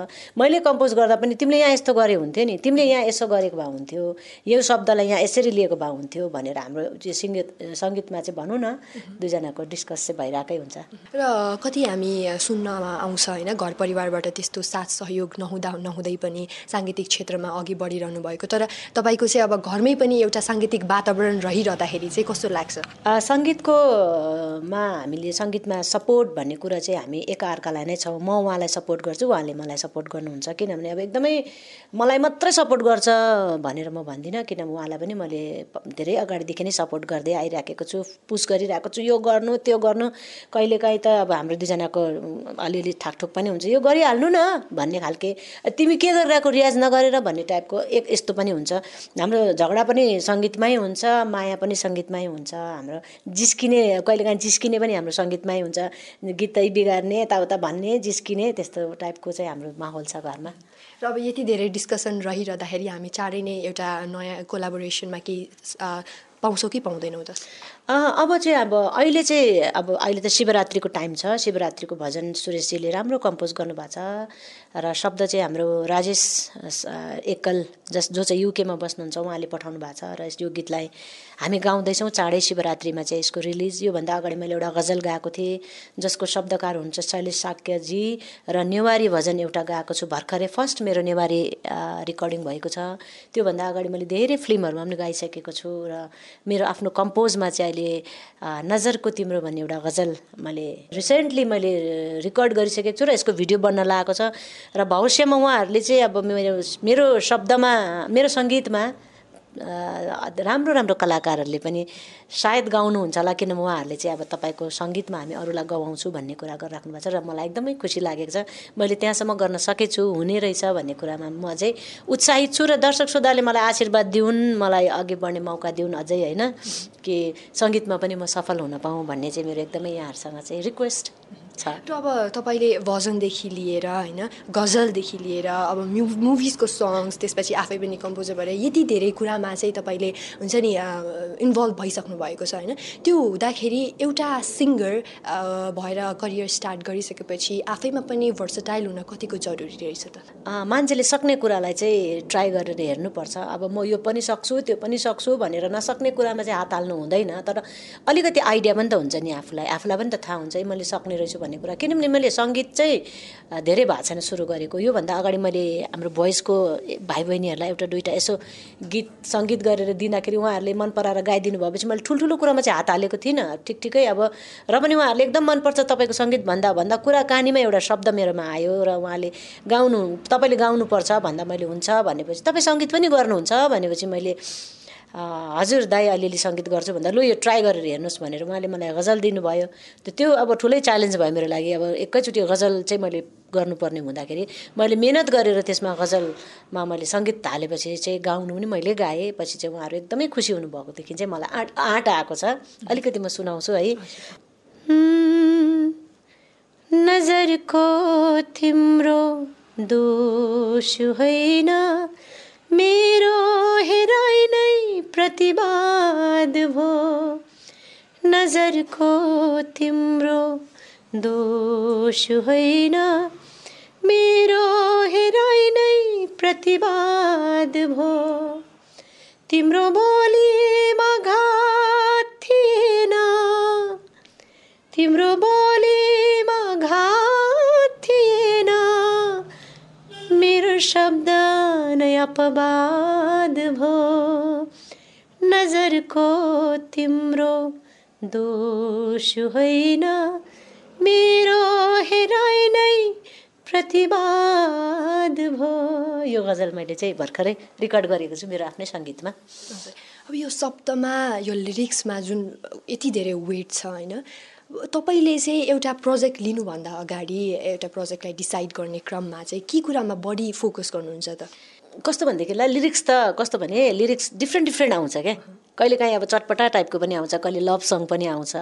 मैले कम्पोज गर्दा पनि तिमीले यहाँ यस्तो गरे हुन्थ्यो नि। तिमीले यहाँ यसो गरेको भए हुन्थ्यो। यो शब्दलाई यहाँ यसरी लिएको भए हुन्थ्यो भनेर हाम्रो त्यो सङ्गीत सङ्गीतमा चाहिँ भनौँ न दुईजनाको डिस्कस चाहिँ भइरहेकै हुन्छ। र कति हामी सुन्नमा आउँछ होइन घर परिवारबाट त्यस्तो साथ सहयोग नहुँदा नहुँदै पनि साङ्गीतिक क्षेत्रमा अघि बढिरहनु भएको। तर तपाईँको चाहिँ अब घरमै पनि एउटा साङ्गीतिक वातावरण रहिरहँदाखेरि चाहिँ कस्तो लाग्छ? अ, सङ्गीतको अ, मा हामीले सङ्गीतमा सपोर्ट भन्ने कुरा चाहिँ हामी एकअर्कालाई नै छौँ। म उहाँलाई सपोर्ट गर्छु उहाँले मलाई सपोर्ट गर्नुहुन्छ। किनभने अब एकदमै मलाई मात्रै सपोर्ट गर्छ भनेर म भन्दिनँ किन उहाँलाई पनि मैले धेरै अगाडिदेखि नै सपोर्ट गर्दै आइराखेको छु पुस गरिरहेको छु यो गर्नु त्यो गर्नु कहिलेकाहीँ त अब हाम्रो दुईजनाको अलिअलि ठाकठुक पनि हुन्छ यो गरिहाल्नु न भन्ने खालके तिमी के गरिरहेको रियाज नगरेर भन्ने टाइपको एक यस्तो पनि हुन्छ। हाम्रो झगडा पनि सङ्गीतमै हुन्छ माया पनि सङ्गीतमै हुन्छ हाम्रो जिस्किने कहिलेकाहीँ जिस्किने पनि हाम्रो सङ्गीतमै हुन्छ गीतै बिगार्ने यताउता भन्ने जिस्किने त्यस्तो टाइपको चाहिँ हाम्रो माहौल छ घरमा। र अब यति धेरै डिस्कसन रहिरहँदाखेरि हामी चाँडै नै एउटा नयाँ कोलाबोरेसनमा केही पाउँछौँ कि पाउँदैनौँ त अब चाहिँ अब अहिले चाहिँ अब अहिले त शिवरात्रिको टाइम छ। शिवरात्रिको भजन सुरेशजीले राम्रो कम्पोज गर्नुभएको छ। र शब्द चाहिँ हाम्रो राजेश एकल जस जो चाहिँ युकेमा बस्नुहुन्छ उहाँले पठाउनु भएको छ। र यो गीतलाई हामी गाउँदैछौँ। चाँडै शिवरात्रिमा चाहिँ यसको रिलिज योभन्दा अगाडि मैले एउटा गजल गाएको थिएँ जसको शब्दकार हुन्छ शैलेश साक्यजी। र नेवारी भजन एउटा गाएको छु। भर्खरै फर्स्ट मेरो नेवारी रेकर्डिङ भएको छ। त्योभन्दा अगाडि मैले धेरै फिल्महरूमा पनि गाइसकेको छु। र मेरो आफ्नो कम्पोजमा चाहिँ अहिले नजरको तिम्रो भन्ने एउटा गजल मैले रिसेन्टली मैले रेकर्ड गरिसकेको छु र यसको भिडियो बन्न लागेको छ। र भविष्यमा उहाँहरूले चाहिँ अब मेरो मेरो शब्दमा मेरो सङ्गीतमा राम्रो राम्रो कलाकारहरूले पनि सायद गाउनुहुन्छ होला किन उहाँहरूले चाहिँ अब तपाईँको सङ्गीतमा हामी अरूलाई गवाउँछु भन्ने कुरा गरिराख्नु भएको छ र मलाई एकदमै खुसी लागेको छ। मैले त्यहाँसम्म गर्न सकेछु हुने रहेछ भन्ने कुरामा म चाहिँ उत्साहित छु र दर्शक श्रोताले मलाई आशीर्वाद दिउन् मलाई अघि बढ्ने मौका दिउन् अझै होइन? कि सङ्गीतमा पनि म सफल हुन पाऊँ भन्ने चाहिँ मेरो एकदमै यहाँहरूसँग चाहिँ रिक्वेस्ट। छ अब तपाईँले भजनदेखि लिएर होइन गजलदेखि लिएर अब मु मुभिजको सङ्ग्स त्यसपछि आफै पनि कम्पोजर भएर यति धेरै कुरामा चाहिँ तपाईँले हुन्छ नि इन्भल्भ भइसक्नु भएको छ होइन। त्यो हुँदाखेरि एउटा सिङ्गर भएर करियर स्टार्ट गरिसकेपछि आफैमा पनि भर्सटाइल हुन कतिको जरुरी रहेछ त? मान्छेले सक्ने कुरालाई चाहिँ ट्राई गरेर हेर्नुपर्छ। अब म यो पनि सक्छु त्यो पनि सक्छु भनेर नसक्ने कुरामा चाहिँ हात हाल्नु हुँदैन। तर अलिकति आइडिया पनि त हुन्छ नि आफूलाई। आफूलाई पनि त थाहा हुन्छ है मैले सक्ने रहेछु भन्ने कुरा। किनभने मैले सङ्गीत चाहिँ धेरै भएको छैन सुरु गरेको। योभन्दा अगाडि मैले हाम्रो भोइसको भाइ बहिनीहरूलाई एउटा दुइटा यसो गीत सङ्गीत गरेर दिँदाखेरि उहाँहरूले मन पराएर गाइदिनु भएपछि मैले ठुल्ठुलो कुरामा चाहिँ हात हालेको थिइनँ। ठिक ठिकै अब र पनि उहाँहरूले एकदम मनपर्छ तपाईँको सङ्गीत भन्दा भन्दा कुरा कहानीमा एउटा शब्द मेरोमा आयो र उहाँले गाउनु तपाईँले गाउनुपर्छ भन्दा मैले हुन्छ भनेपछि तपाईँ सङ्गीत पनि गर्नुहुन्छ भनेपछि मैले हजुर दाई अलिअलि सङ्गीत गर्छु भन्दा। लु यो ट्राई गरेर हेर्नुहोस् भनेर उहाँले मलाई गजल दिनुभयो। त्यो अब ठुलै च्यालेन्ज भयो मेरो लागि। अब एकैचोटि गजल चाहिँ मैले गर्नुपर्ने हुँदाखेरि मैले मिहिनेत गरेर त्यसमा गजलमा मैले सङ्गीत हालेपछि चाहिँ गाउनु पनि मैले गाएँ। पछि चाहिँ उहाँहरू एकदमै खुसी हुनुभएकोदेखि चाहिँ मलाई आँट आँट आएको छ। अलिकति म सुनाउँछु है। नजरको तिम्रो दोष होइन। मेरो हेराइ नै प्रतिवाद भो नजरको तिम्रो दोष होइन। मेरो हेराइ नै प्रतिवाद भो तिम्रो बोलीमा घात थिएन तिम्रो बोलीमा घात शब्द नै अपवाद भो। नजरको तिम्रो दोष होइन। मेरो हेराइ नै प्रतिवाद भो। यो गजल मैले चाहिँ भर्खरै रेकर्ड गरेको छु मेरो आफ्नै सङ्गीतमा। अब यो शब्दमा यो लिरिक्समा जुन यति धेरै वेट छ होइन तपाईँले चाहिँ एउटा प्रोजेक्ट लिनुभन्दा अगाडि एउटा प्रोजेक्टलाई डिसाइड गर्ने क्रममा चाहिँ के कुरामा बढी फोकस गर्नुहुन्छ त? कस्तो भनेदेखिलाई लिरिक्स त कस्तो भने लिरिक्स डिफ्रेन्ट डिफ्रेन्ट आउँछ क्या। कहिलेकाहीँ अब चटपटा टाइपको पनि आउँछ कहिले लभ सङ पनि आउँछ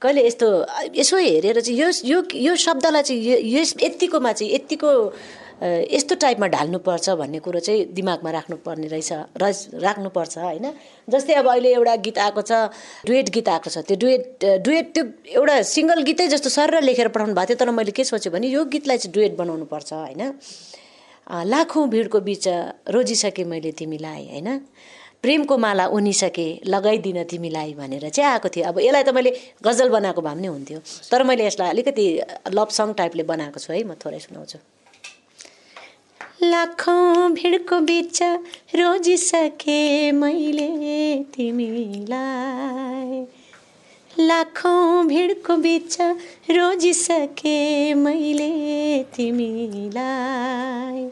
कहिले यस्तो यसो हेरेर चाहिँ यो यो यो शब्दलाई चाहिँ यस यत्तिकोमा चाहिँ यत्तिको यस्तो टाइपमा ढाल्नुपर्छ भन्ने कुरो चाहिँ दिमागमा राख्नुपर्ने रहेछ र राख्नुपर्छ होइन? जस्तै अब अहिले एउटा गीत आएको छ डुएट गीत आएको छ त्यो डुएट डुएट त्यो एउटा सिङ्गल गीतै जस्तो सर लेखेर पठाउनु भएको थियो तर मैले के सोचेँ भने यो गीतलाई चाहिँ डुएट बनाउनुपर्छ होइन? लाखौँ भिडको बिच रोजिसकेँ मैले तिमीलाई होइन? प्रेमको माला उनिसके लगाइदिन तिमीलाई भनेर चाहिँ आएको थियो। अब यसलाई त मैले गजल बनाएको भए पनि हुन्थ्यो। तर मैले यसलाई अलिकति लभ सङ टाइपले बनाएको छु है म थोरै सुनाउँछु। लाखौँ भिडको बिच रोजिसके मैले तिमीलाई। लाखौँ भिडको बिच रोजिसके मैले तिमीलाई।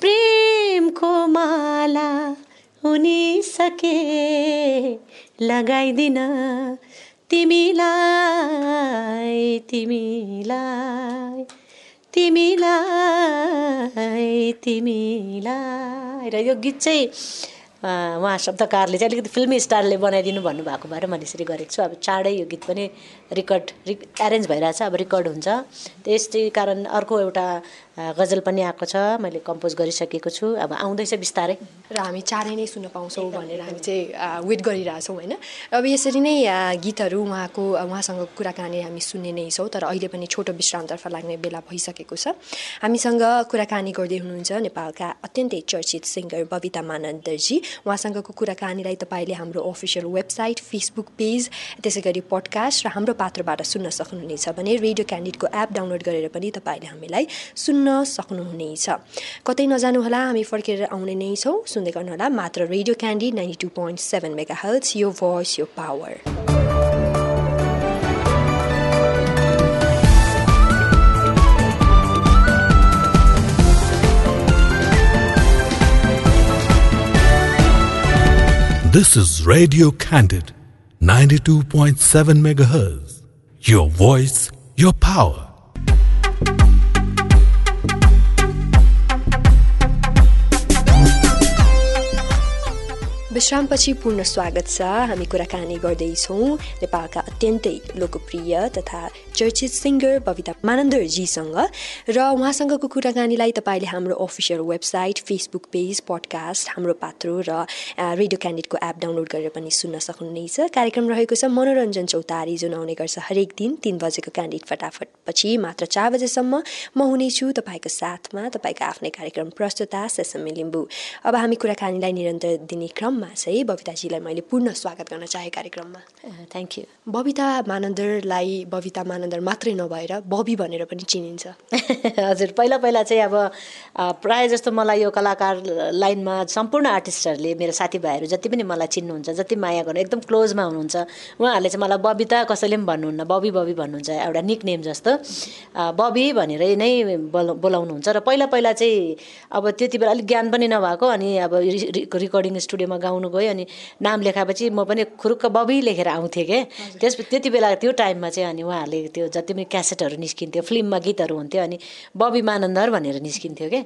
प्रेमको माला सके लगाइदिन तिमीलाई तिमीलाई तिमीलाई। तिमीलाई र यो गीत चाहिँ उहाँ शब्दकारले चाहिँ अलिकति फिल्मी स्टारले बनाइदिनु भन्नुभएको भएर मैले यसरी गरेको छु। अब चाँडै यो गीत पनि रेकर्ड रिक एरेन्ज भइरहेछ अब रेकर्ड हुन्छ। त्यसै कारण अर्को एउटा गजल पनि आएको छ मैले कम्पोज गरिसकेको छु। अब आउँदैछ बिस्तारै। र हामी चाँडै नै सुन्न पाउँछौँ भनेर हामी चाहिँ वेट गरिरहेछौँ होइन? अब यसरी नै गीतहरू उहाँको उहाँसँग कुराकानी हामी सुन्ने नै छौँ तर अहिले पनि छोटो विश्रामतर्फ लाग्ने बेला भइसकेको छ। हामीसँग कुराकानी गर्दै हुनुहुन्छ नेपालका अत्यन्तै चर्चित सिङ्गर बबिता मानन्दरजी उहाँसँगको कुराकानीलाई तपाईँले हाम्रो अफिसियल वेबसाइट फेसबुक पेज त्यसै गरी पडकास्ट र हाम्रो पात्रबाट सुन्न सक्नुहुनेछ भने रेडियो क्यान्डिडको एप डाउनलोड गरेर पनि तपाईँले हामीलाई सुन्न सक्नुहुनेछ। कतै नजानुहोला हामी फर्केर आउने नै छौँ। सुन्दै गर्नुहोला मात्र radio candid ninety two point seven mega hertz your voice your power This is Radio Candid, 92.7 megahertz. Your voice, your power. विश्रामपछि पूर्ण स्वागत छ। हामी कुराकानी गर्दैछौँ। नेपालका अत्यन्तै लोकप्रिय तथा चर्चित सिङ्गर बबिता मानन्दरजीसँग। र उहाँसँगको कुराकानीलाई तपाईँले हाम्रो official website Facebook page podcast Hamro Patro र रेडियो क्यान्डिडको एप डाउनलोड गरेर पनि सुन्न सक्नुहुनेछ। कार्यक्रम रहेको छ मनोरञ्जन चौतारी जुन आउने गर्छ हरेक दिन तिन बजेको क्यान्डिड फटाफट। पछि मात्र चार बजेसम्म म हुनेछु तपाईँको साथमा। तपाईँको आफ्नै कार्यक्रम प्रस्तुता सेसमी लिम्बू। अब हामी कुराकानीलाई निरन्तर दिने क्रममा चाहिँ बबिताजीलाई मैले पूर्ण स्वागत गर्न चाहेँ कार्यक्रममा। थ्याङ्क यू बबिता मानन्दरलाई बबिता मानन्दर मात्रै नभएर बबी भनेर पनि चिनिन्छ। हजुर पहिला पहिला चाहिँ अब प्रायः जस्तो मलाई यो कलाकार लाइनमा सम्पूर्ण आर्टिस्टहरूले मेरो साथीभाइहरू जति पनि मलाई चिन्नुहुन्छ जति माया गर्नु एकदम क्लोजमा हुनुहुन्छ उहाँहरूले चाहिँ मलाई बबिता कसैले पनि भन्नुहुन्न बबी बबी भन्नुहुन्छ एउटा निक नेम जस्तो बबी भनेर नै बोला बोलाउनुहुन्छ र पहिला पहिला चाहिँ अब त्यति बेला अलिक ज्ञान पनि नभएको अनि अब रिकर्डिङ स्टुडियोमा गाउनु गयो अनि नाम लेखाएपछि म पनि खुरुक्क बबी लेखेर आउँथेँ क्या त्यस त्यति बेला त्यो टाइममा चाहिँ अनि उहाँहरूले त्यो जति पनि क्यासेटहरू निस्किन्थ्यो फिल्ममा गीतहरू हुन्थ्यो अनि बबी मानन्दर भनेर निस्किन्थ्यो क्या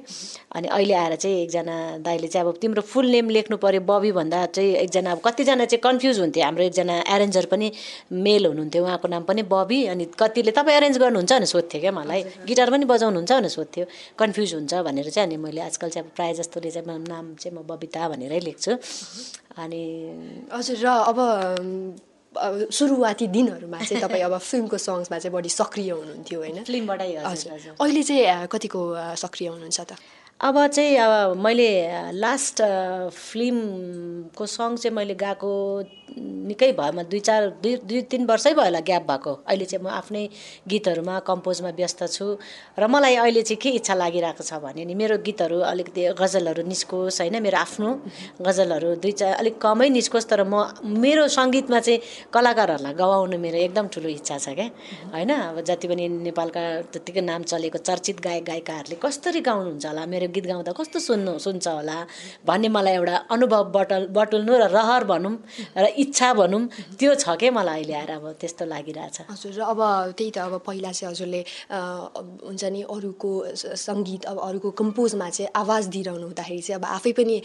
अनि अहिले आएर चाहिँ एकजना दाइले चाहिँ अब तिम्रो फुल नेम लेख्नु पऱ्यो बबी भन्दा चाहिँ एकजना अब कतिजना चाहिँ कन्फ्युज हुन्थ्यो हाम्रो एकजना एरेन्जर पनि मेल हुनुहुन्थ्यो उहाँको नाम पनि बबी अनि कतिले तपाईँ एरेन्ज गर्नुहुन्छ भने सोध्थ्यो क्या मलाई। गिटार पनि बजाउनुहुन्छ भनेर सोध्थ्यो। कन्फ्युज हुन्छ भनेर चाहिँ अनि मैले आजकल चाहिँ अब प्रायः जस्तोले चाहिँ नाम चाहिँ म बबिता भनेरै लेख्छु। अनि हजुर र अब सुरुवाती दिनहरूमा चाहिँ तपाईँ अब फिल्मको सङ्ग्समा चाहिँ बढी सक्रिय हुनुहुन्थ्यो होइन? फिल्मबाटै हजुर अहिले चाहिँ कतिको सक्रिय हुनुहुन्छ त? अब चाहिँ अब मैले लास्ट फिल्मको सङ्ग चाहिँ मैले गाएको निकै भयो दुई चार दुई दुई तिन वर्षै भयो होला ग्याप भएको। अहिले चाहिँ म आफ्नै गीतहरूमा कम्पोजमा व्यस्त छु। र मलाई अहिले चाहिँ के इच्छा लागिरहेको छ भने नि मेरो गीतहरू अलिकति गजलहरू निस्कोस् होइन? मेरो आफ्नो गजलहरू दुई चार अलिक कमै निस्कोस् तर म मेरो सङ्गीतमा चाहिँ कलाकारहरूलाई गवाउनु मेरो एकदम ठुलो इच्छा छ क्या। होइन? अब जति पनि नेपालका जतिकै नाम चलेको चर्चित गायक गायिकाहरूले कसरी गाउनुहुन्छ होला मेरो गीत गाउँदा कस्तो सुन्नु सुन्छ होला भन्ने मलाई एउटा अनुभव बटल बटुल्नु र रहर भनौँ। र इच्छा भनौँ त्यो छ क्या मलाई अहिले आएर अब त्यस्तो लागिरहेछ। हजुर र अब त्यही त अब पहिला चाहिँ हजुरले हुन्छ नि अरूको सङ्गीत अब अरूको कम्पोजमा चाहिँ आवाज दिइरहनु हुँदाखेरि चाहिँ अब आफै पनि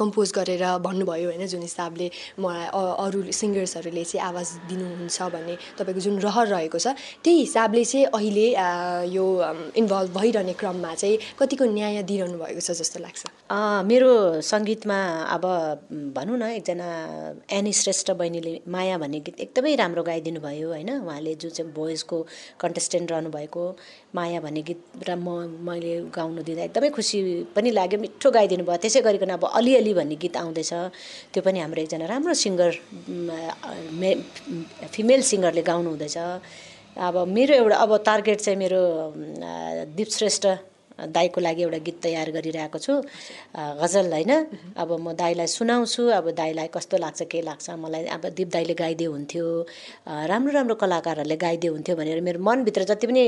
कम्पोज गरेर भन्नुभयो होइन जुन हिसाबले मलाई अरू सिङ्गर्सहरूले चाहिँ आवाज दिनुहुन्छ भन्ने तपाईँको जुन रहर रहेको छ त्यही हिसाबले चाहिँ अहिले यो इन्भल्भ भइरहने क्रममा चाहिँ कतिको न्याय दिइरहनु भएको छ जस्तो लाग्छ। मेरो सङ्गीतमा अब भनौँ न एकजना एनी श्रेष्ठ श्रेष्ठ बहिनीले माया भन्ने गीत एकदमै राम्रो गाइदिनु भयो होइन? उहाँले जुन चाहिँ भोइसको कन्टेस्टेन्ट रहनुभएको माया भन्ने गीत र म मैले गाउनु दिँदा एकदमै खुसी पनि लाग्यो मिठो गाइदिनु भयो। त्यसै गरिकन अब अलिअलि भन्ने गीत आउँदैछ। त्यो पनि हाम्रो एकजना राम्रो सिङ्गर मे फिमेल सिङ्गरले गाउनु हुँदैछ। अब मेरो एउटा अब टार्गेट चाहिँ मेरो दिप श्रेष्ठ दाईको लागि एउटा गीत तयार गरिरहेको छु। गजल होइन। अब म दाईलाई सुनाउँछु। अब दाईलाई कस्तो लाग्छ के लाग्छ मलाई अब दिप दाईले गाइदियो हुन्थ्यो। राम्रो राम्रो कलाकारहरूले गाइदियो हुन्थ्यो भनेर मेरो मनभित्र जति पनि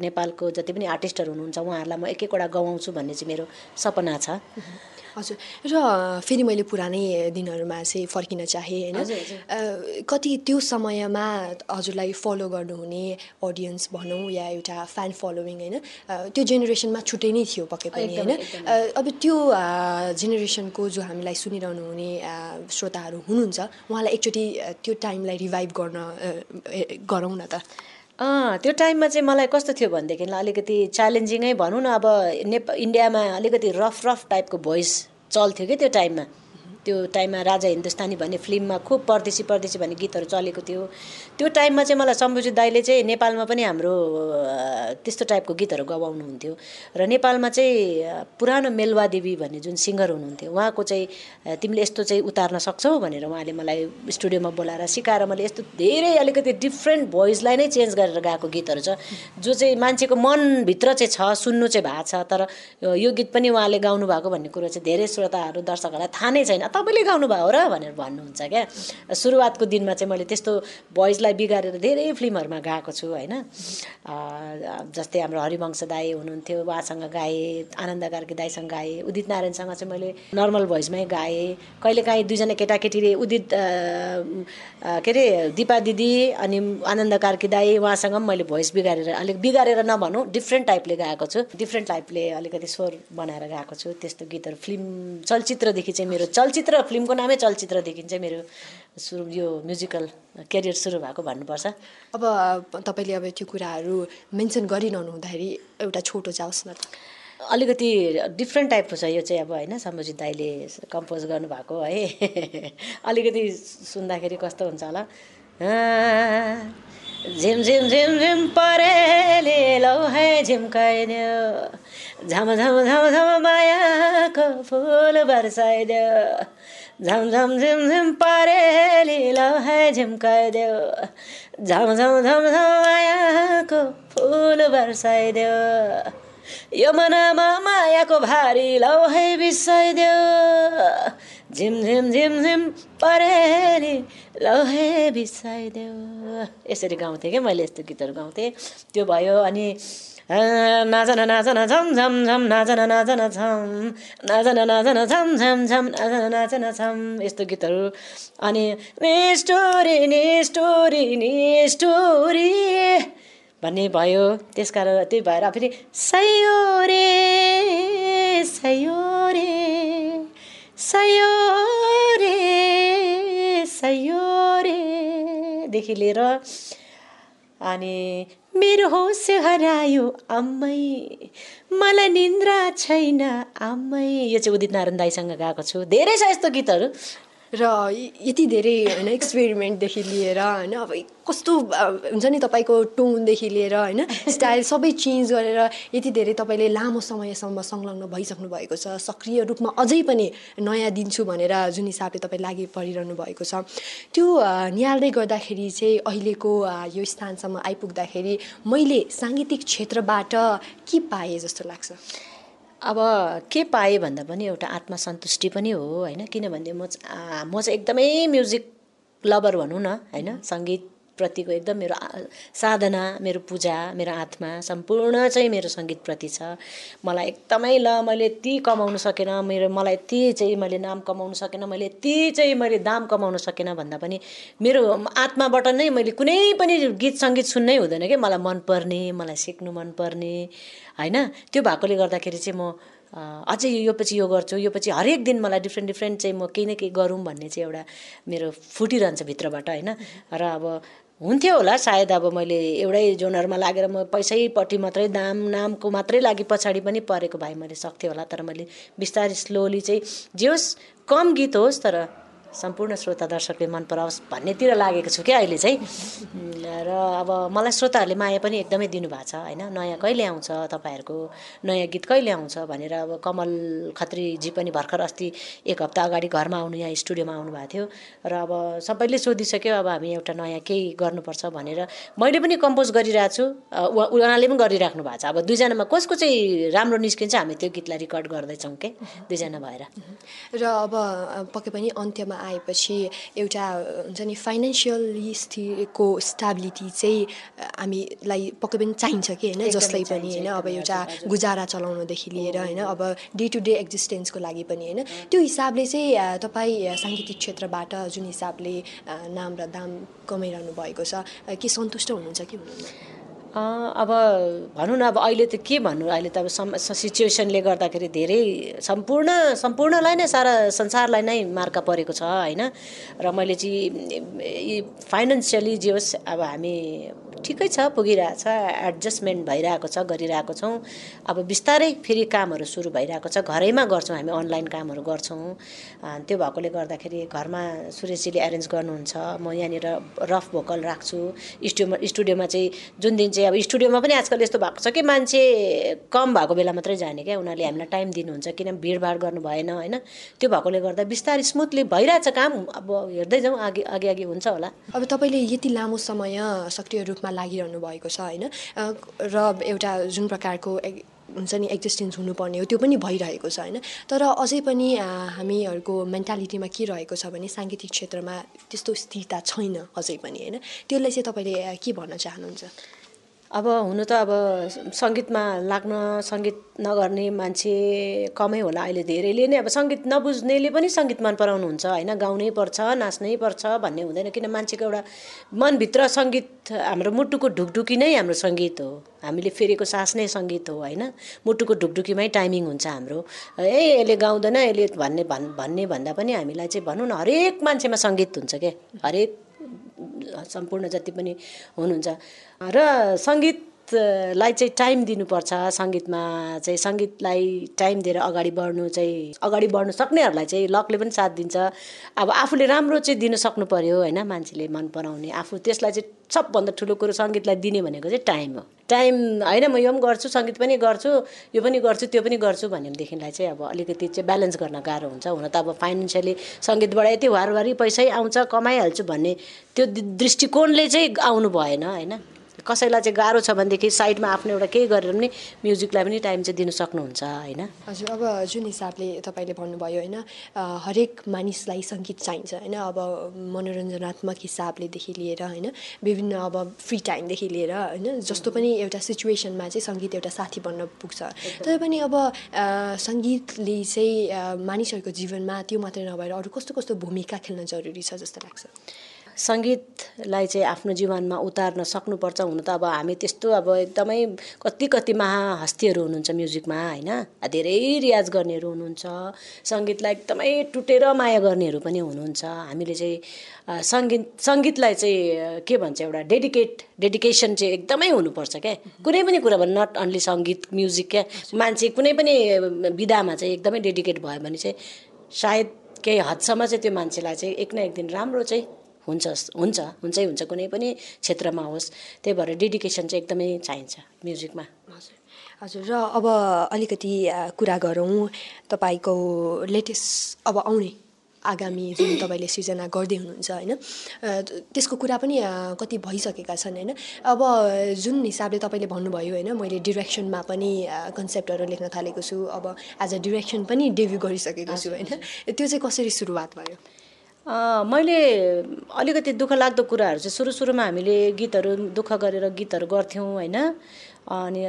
नेपालको जति पनि आर्टिस्टहरू हुनुहुन्छ उहाँहरूलाई म एक एकवटा गवाउँछु भन्ने चाहिँ मेरो सपना छ। हजुर। र फेरि मैले पुरानै दिनहरूमा चाहिँ फर्किन चाहेँ होइन? कति त्यो समयमा हजुरलाई फलो गर्नुहुने अडियन्स भनौँ या एउटा फ्यान फलोइङ होइन? त्यो जेनेरेसनमा छुट्टै नै थियो पक्कै पनि होइन? अब त्यो जेनेरेसनको जो हामीलाई सुनिरहनु हुने श्रोताहरू हुनुहुन्छ उहाँलाई एकचोटि त्यो टाइमलाई रिभाइभ गर्न गरौँ न त। त्यो टाइममा चाहिँ मलाई कस्तो थियो भनेदेखिलाई अलिकति च्यालेन्जिङै भनौँ न अब नेप इन्डियामा अलिकति रफ रफ टाइपको भोइस चल्थ्यो कि त्यो टाइममा। त्यो टाइममा राजा हिन्दुस्तानी भन्ने फिल्ममा खुब परदेशी परदेशी भन्ने गीतहरू चलेको थियो। त्यो टाइममा चाहिँ मलाई सम्बुजित दाईले चाहिँ नेपालमा पनि हाम्रो त्यस्तो टाइपको गीतहरू गवाउनुहुन्थ्यो। र नेपालमा चाहिँ पुरानो मेलवा देवी भन्ने जुन सिङ्गर हुनुहुन्थ्यो उहाँको चाहिँ तिमीले यस्तो चाहिँ उतार्न सक्छौ भनेर उहाँले मलाई स्टुडियोमा बोलाएर सिकाएर मैले यस्तो धेरै अलिकति डिफ्रेन्ट भोइसलाई नै चेन्ज गरेर गाएको गीतहरू छ जो चाहिँ मान्छेको मनभित्र चाहिँ छ सुन्नु चाहिँ भएको छ। तर यो गीत पनि उहाँले गाउनु भएको भन्ने कुरो चाहिँ धेरै श्रोताहरू दर्शकहरूलाई थाहा नै छैन। तपाईँले गाउनुभयो हो र भनेर भन्नुहुन्छ क्या। सुरुवातको दिनमा चाहिँ मैले त्यस्तो भोइसलाई बिगारेर धेरै फिल्महरूमा गाएको छु होइन। जस्तै हाम्रो हरिवंश दाई हुनुहुन्थ्यो उहाँसँग गाएँ आनन्द कार्की दाईसँग गाएँ उदित नारायणसँग चाहिँ मैले नर्मल भोइसमै गाएँ। कहिलेकाहीँ दुईजना केटाकेटीले उदित के अरे दिपा दिदी अनि आनन्द कार्की दाई उहाँसँग पनि मैले भोइस बिगारेर अलिक बिगारेर नभनौँ डिफ्रेन्ट टाइपले गाएको छु। डिफ्रेन्ट टाइपले अलिकति स्वर बनाएर गाएको छु। त्यस्तो गीतहरू फिल्म चलचित्रदेखि चाहिँ मेरो चलचित्र चलचित्र फिल्मको नामै चलचित्रदेखि चाहिँ मेरो सुरु यो म्युजिकल करियर सुरु भएको भन्नुपर्छ। अब तपाईँले अब त्यो कुराहरू मेन्सन गरिरहनु हुँदाखेरि एउटा छोटो जाओस् न अलिकति डिफ्रेन्ट टाइपको छ यो चाहिँ अब होइन सम्बोजित दाईले कम्पोज गर्नुभएको है। अलिकति सुन्दाखेरि कस्तो हुन्छ होला। झिम झिम झिम झिम परेले है झिम्काइदियो झम झम झम झम मायाको फुल बर्साइदियो झम झम झिम झिम परेली है झिम्काइदियो झम झम झम झम मायाको फुल बर्साइदियो यो मनामा मायाको भारी लौ है झिम झिम झिम झिम परेली लौ है बिसाइदियो यसरी गाउँथेँ कि? मैले यस्तो गीतहरू गाउँथेँ। त्यो भयो अनि नाचन नाचन झम झम झम नाचन नाचन छम नाचन नाचन झम झम झम नाचन नाचन छम यस्तो गीतहरू। अनि नि स्टोरी नि स्टोरी नि स्टोरी। भन्ने भयो। त्यस कारण त्यही भएर फेरि सयो रे सयो रे सयो रे सयो रेदेखि लिएर अनि मेरो होस हरायो आम्मै मलाई निन्द्रा छैन आम्मै यो चाहिँ उदित नारायण दाईसँग गाएको छु। धेरै छ यस्तो गीतहरू। र यति धेरै होइन एक्सपेरिमेन्टदेखि लिएर होइन अब कस्तो हुन्छ नि तपाईँको टोनदेखि लिएर होइन स्टाइल सबै चेन्ज गरेर यति धेरै तपाईँले लामो समयसम्म संलग्न भइसक्नु भएको छ। सक्रिय रूपमा अझै पनि नयाँ दिन्छु भनेर जुन हिसाबले तपाईँ लागि परिरहनु भएको छ। त्यो निहाल्दै गर्दाखेरि चाहिँ अहिलेको यो स्थानसम्म आइपुग्दाखेरि मैले साङ्गीतिक क्षेत्रबाट के पाएँ जस्तो लाग्छ? अब के पाएँ भन्दा पनि एउटा आत्मसन्तुष्टि पनि हो होइन? किनभने म म चाहिँ एकदमै म्युजिक लभर भनौँ न होइन? सङ्गीतप्रतिको एकदम मेरो साधना मेरो पूजा मेरो आत्मा सम्पूर्ण चाहिँ मेरो सङ्गीतप्रति छ। मलाई एकदमै ल मैले यति कमाउनु सकेन मेरो मलाई यति चाहिँ मैले नाम कमाउनु सकेन मैले यति चाहिँ मैले दाम कमाउनु सकेन भन्दा पनि मेरो आत्माबाट नै मैले कुनै पनि गीत सङ्गीत सुन्नै हुँदैन कि? मलाई मनपर्ने मलाई सिक्नु मनपर्ने होइन? त्यो भएकोले गर्दाखेरि चाहिँ म अझै यो पछि यो गर्छु यो पछि हरेक दिन मलाई डिफ्रेन्ट डिफ्रेन्ट चाहिँ म केही न केही गरौँ भन्ने चाहिँ एउटा मेरो फुटिरहन्छ भित्रबाट होइन? र अब हुन्थ्यो होला सायद अब मैले एउटै जोनरमा लागेर म पैसैपट्टि मात्रै दाम नामको मात्रै लागि पछाडि पनि परेको भए मैले सक्थेँ होला तर मैले बिस्तारै स्लोली चाहिँ जे होस् कम गीत होस् तर सम्पूर्ण श्रोता दर्शकले मन पराओस् भन्नेतिर लागेको छु क्या अहिले चाहिँ। र अब मलाई श्रोताहरूले माया पनि एकदमै दिनुभएको छ होइन? नयाँ कहिले आउँछ तपाईँहरूको? नयाँ गीत कहिले आउँछ भनेर अब कमल खत्रीजी पनि भर्खर अस्ति एक हप्ता अगाडि घरमा आउनु यहाँ स्टुडियोमा आउनुभएको थियो। र अब सबैले सोधिसक्यो अब हामी एउटा नयाँ केही गर्नुपर्छ भनेर। मैले पनि कम्पोज गरिरहेको छु उहाँले पनि गरिराख्नु भएको छ। अब दुईजनामा कसको चाहिँ राम्रो निस्किन्छ हामी त्यो गीतलाई रेकर्ड गर्दैछौँ के? दुईजना भएर। र अब पक्कै पनि अन्त्यमा आएपछि एउटा हुन्छ नि फाइनेन्सियली स्थितिको स्टेबिलिटी चाहिँ हामीलाई पक्कै पनि चाहिन्छ कि होइन? जसलाई पनि होइन? अब एउटा गुजारा चलाउनदेखि लिएर होइन? अब डे टु डे एक्जिस्टेन्सको लागि पनि होइन? त्यो हिसाबले चाहिँ तपाईँ साङ्गीतिक क्षेत्रबाट जुन हिसाबले नाम र दाम कमाइरहनु भएको छ के सन्तुष्ट हुनुहुन्छ कि हुनुहुन्न अब भनौँ न अब अहिले त के भन्नु? अहिले त अब सिचुएसनले गर्दाखेरि धेरै सम्पूर्ण सम्पूर्णलाई नै सारा संसारलाई नै मार्का परेको छ होइन? र मैले चाहिँ फाइनेन्सियली जे होस् अब हामी ठिकै छ पुगिरहेछ एडजस्टमेन्ट भइरहेको छ गरिरहेको छौँ। अब बिस्तारै फेरि कामहरू सुरु भइरहेको छ घरैमा गर्छौँ हामी अनलाइन कामहरू गर्छौँ। त्यो भएकोले गर्दाखेरि घरमा सुरेशजीले एरेन्ज गर्नुहुन्छ। म यहाँनिर रफ भोकल राख्छु। स्टुडियोमा स्टुडियोमा चाहिँ जुन दिन अब स्टुडियोमा पनि आजकल यस्तो भएको छ कि मान्छे कम भएको बेला मात्रै जाने क्या उनीहरूले हामीलाई टाइम दिनुहुन्छ किन भिडभाड गर्नु भएन होइन? त्यो भएकोले गर्दा बिस्तारै स्मुथली भइरहेछ काम। अब हेर्दै जाउँ अघि अघि अघि हुन्छ होला। अब तपाईँले यति लामो समय सक्रिय रूपमा लागिरहनु भएको छ होइन? र एउटा जुन प्रकारको हुन्छ नि एक्जिस्टेन्स हुनुपर्ने हो त्यो पनि भइरहेको छ होइन? तर अझै पनि हामीहरूको मेन्टालिटीमा के रहेको छ भने साङ्गीतिक क्षेत्रमा त्यस्तो स्थिरता छैन अझै पनि होइन? त्यसलाई चाहिँ तपाईँले के भन्न चाहनुहुन्छ? अब हुनु त अब सङ्गीतमा लाग्न सङ्गीत नगर्ने मान्छे कमै होला अहिले धेरैले नै। अब सङ्गीत नबुझ्नेले पनि सङ्गीत मन पराउनुहुन्छ होइन? गाउनै पर्छ नाच्नै पर्छ भन्ने हुँदैन। किन मान्छेको एउटा मनभित्र सङ्गीत हाम्रो मुटुको ढुकढुकी नै हाम्रो सङ्गीत हो। हामीले फेरेको सास नै सङ्गीत हो होइन? मुटुको ढुकढुकीमै टाइमिङ हुन्छ हाम्रो। ए यसले गाउँदैन यसले भन्ने भन् भन्ने भन्दा पनि हामीलाई चाहिँ भनौँ न हरेक मान्छेमा सङ्गीत हुन्छ क्या हरेक सम्पूर्ण जति पनि हुनुहुन्छ। र सङ्गीतलाई चाहिँ टाइम दिनुपर्छ। सङ्गीतमा चाहिँ सङ्गीतलाई टाइम दिएर अगाडि बढ्नु चाहिँ अगाडि बढ्नु सक्नेहरूलाई चाहिँ लकले पनि साथ दिन्छ। अब आफूले राम्रो चाहिँ दिन सक्नु पऱ्यो होइन मान्छेले मन पराउने। आफू त्यसलाई चाहिँ सबभन्दा ठुलो कुरो सङ्गीतलाई दिने भनेको चाहिँ टाइम हो। टाइम होइन म यो पनि गर्छु सङ्गीत पनि गर्छु यो पनि गर्छु त्यो पनि गर्छु भनेदेखिलाई चाहिँ अब अलिकति चाहिँ ब्यालेन्स गर्न गाह्रो हुन्छ। हुन त अब फाइनेन्सियली सङ्गीतबाट यति वारवारी पैसै आउँछ कमाइहाल्छु भन्ने त्यो दृष्टिकोणले चाहिँ आउनु भएन होइन? कसैलाई चाहिँ गाह्रो छ भनेदेखि साइडमा आफ्नो एउटा केही गरेर पनि म्युजिकलाई पनि टाइम चाहिँ दिनु सक्नुहुन्छ होइन? हजुर अब जुन हिसाबले तपाईँले भन्नुभयो होइन हरेक मानिसलाई सङ्गीत चाहिन्छ होइन अब मनोरञ्जनात्मक हिसाबलेदेखि लिएर होइन विभिन्न अब फ्री टाइमदेखि लिएर होइन जस्तो पनि एउटा सिचुएसनमा चाहिँ सङ्गीत एउटा साथी बन्न पुग्छ। तर पनि अब सङ्गीतले चाहिँ मानिसहरूको जीवनमा त्यो मात्रै नभएर अरू कस्तो कस्तो भूमिका खेल्न जरुरी छ जस्तो लाग्छ? सङ्गीतलाई चाहिँ आफ्नो जीवनमा उतार्न सक्नुपर्छ। हुन त अब हामी त्यस्तो अब एकदमै कति कति महाहस्तीहरू हुनुहुन्छ म्युजिकमा होइन? धेरै रियाज गर्नेहरू हुनुहुन्छ। सङ्गीतलाई एकदमै टुटेर माया गर्नेहरू पनि हुनुहुन्छ। हामीले चाहिँ सङ्गीत सङ्गीतलाई चाहिँ के भन्छ एउटा डेडिकेट डेडिकेसन चाहिँ एकदमै हुनुपर्छ क्या। कुनै पनि कुरा भयो नट अन्ली सङ्गीत म्युजिक क्या। मान्छे कुनै पनि विधामा चाहिँ एकदमै डेडिकेट भयो भने चाहिँ सायद केही हदसम्म चाहिँ त्यो मान्छेलाई चाहिँ एक न एक दिन राम्रो चाहिँ हुन्छ हुन्छ हुन्छै हुन्छ कुनै पनि क्षेत्रमा होस्। त्यही भएर डेडिकेसन चाहिँ एकदमै चाहिन्छ म्युजिकमा। हजुर हजुर र अब अलिकति कुरा गरौँ। तपाईँको लेटेस्ट अब आउने आगामी जुन तपाईँले सिर्जना गर्दै हुनुहुन्छ होइन? त्यसको कुरा पनि कति भइसकेका छन् होइन? अब जुन हिसाबले तपाईँले भन्नुभयो होइन मैले डिरेक्सनमा पनि कन्सेप्टहरू लेख्न थालेको छु। अब एज अ डिरेक्सन पनि डेभ्यू गरिसकेको छु होइन? त्यो चाहिँ कसरी सुरुवात भयो? मैले अलिकति दुःख लाग्दो कुराहरू चाहिँ सुरु सुरुमा हामीले गीतहरू दुःख गरेर गीतहरू गर्थ्यौँ होइन? अनि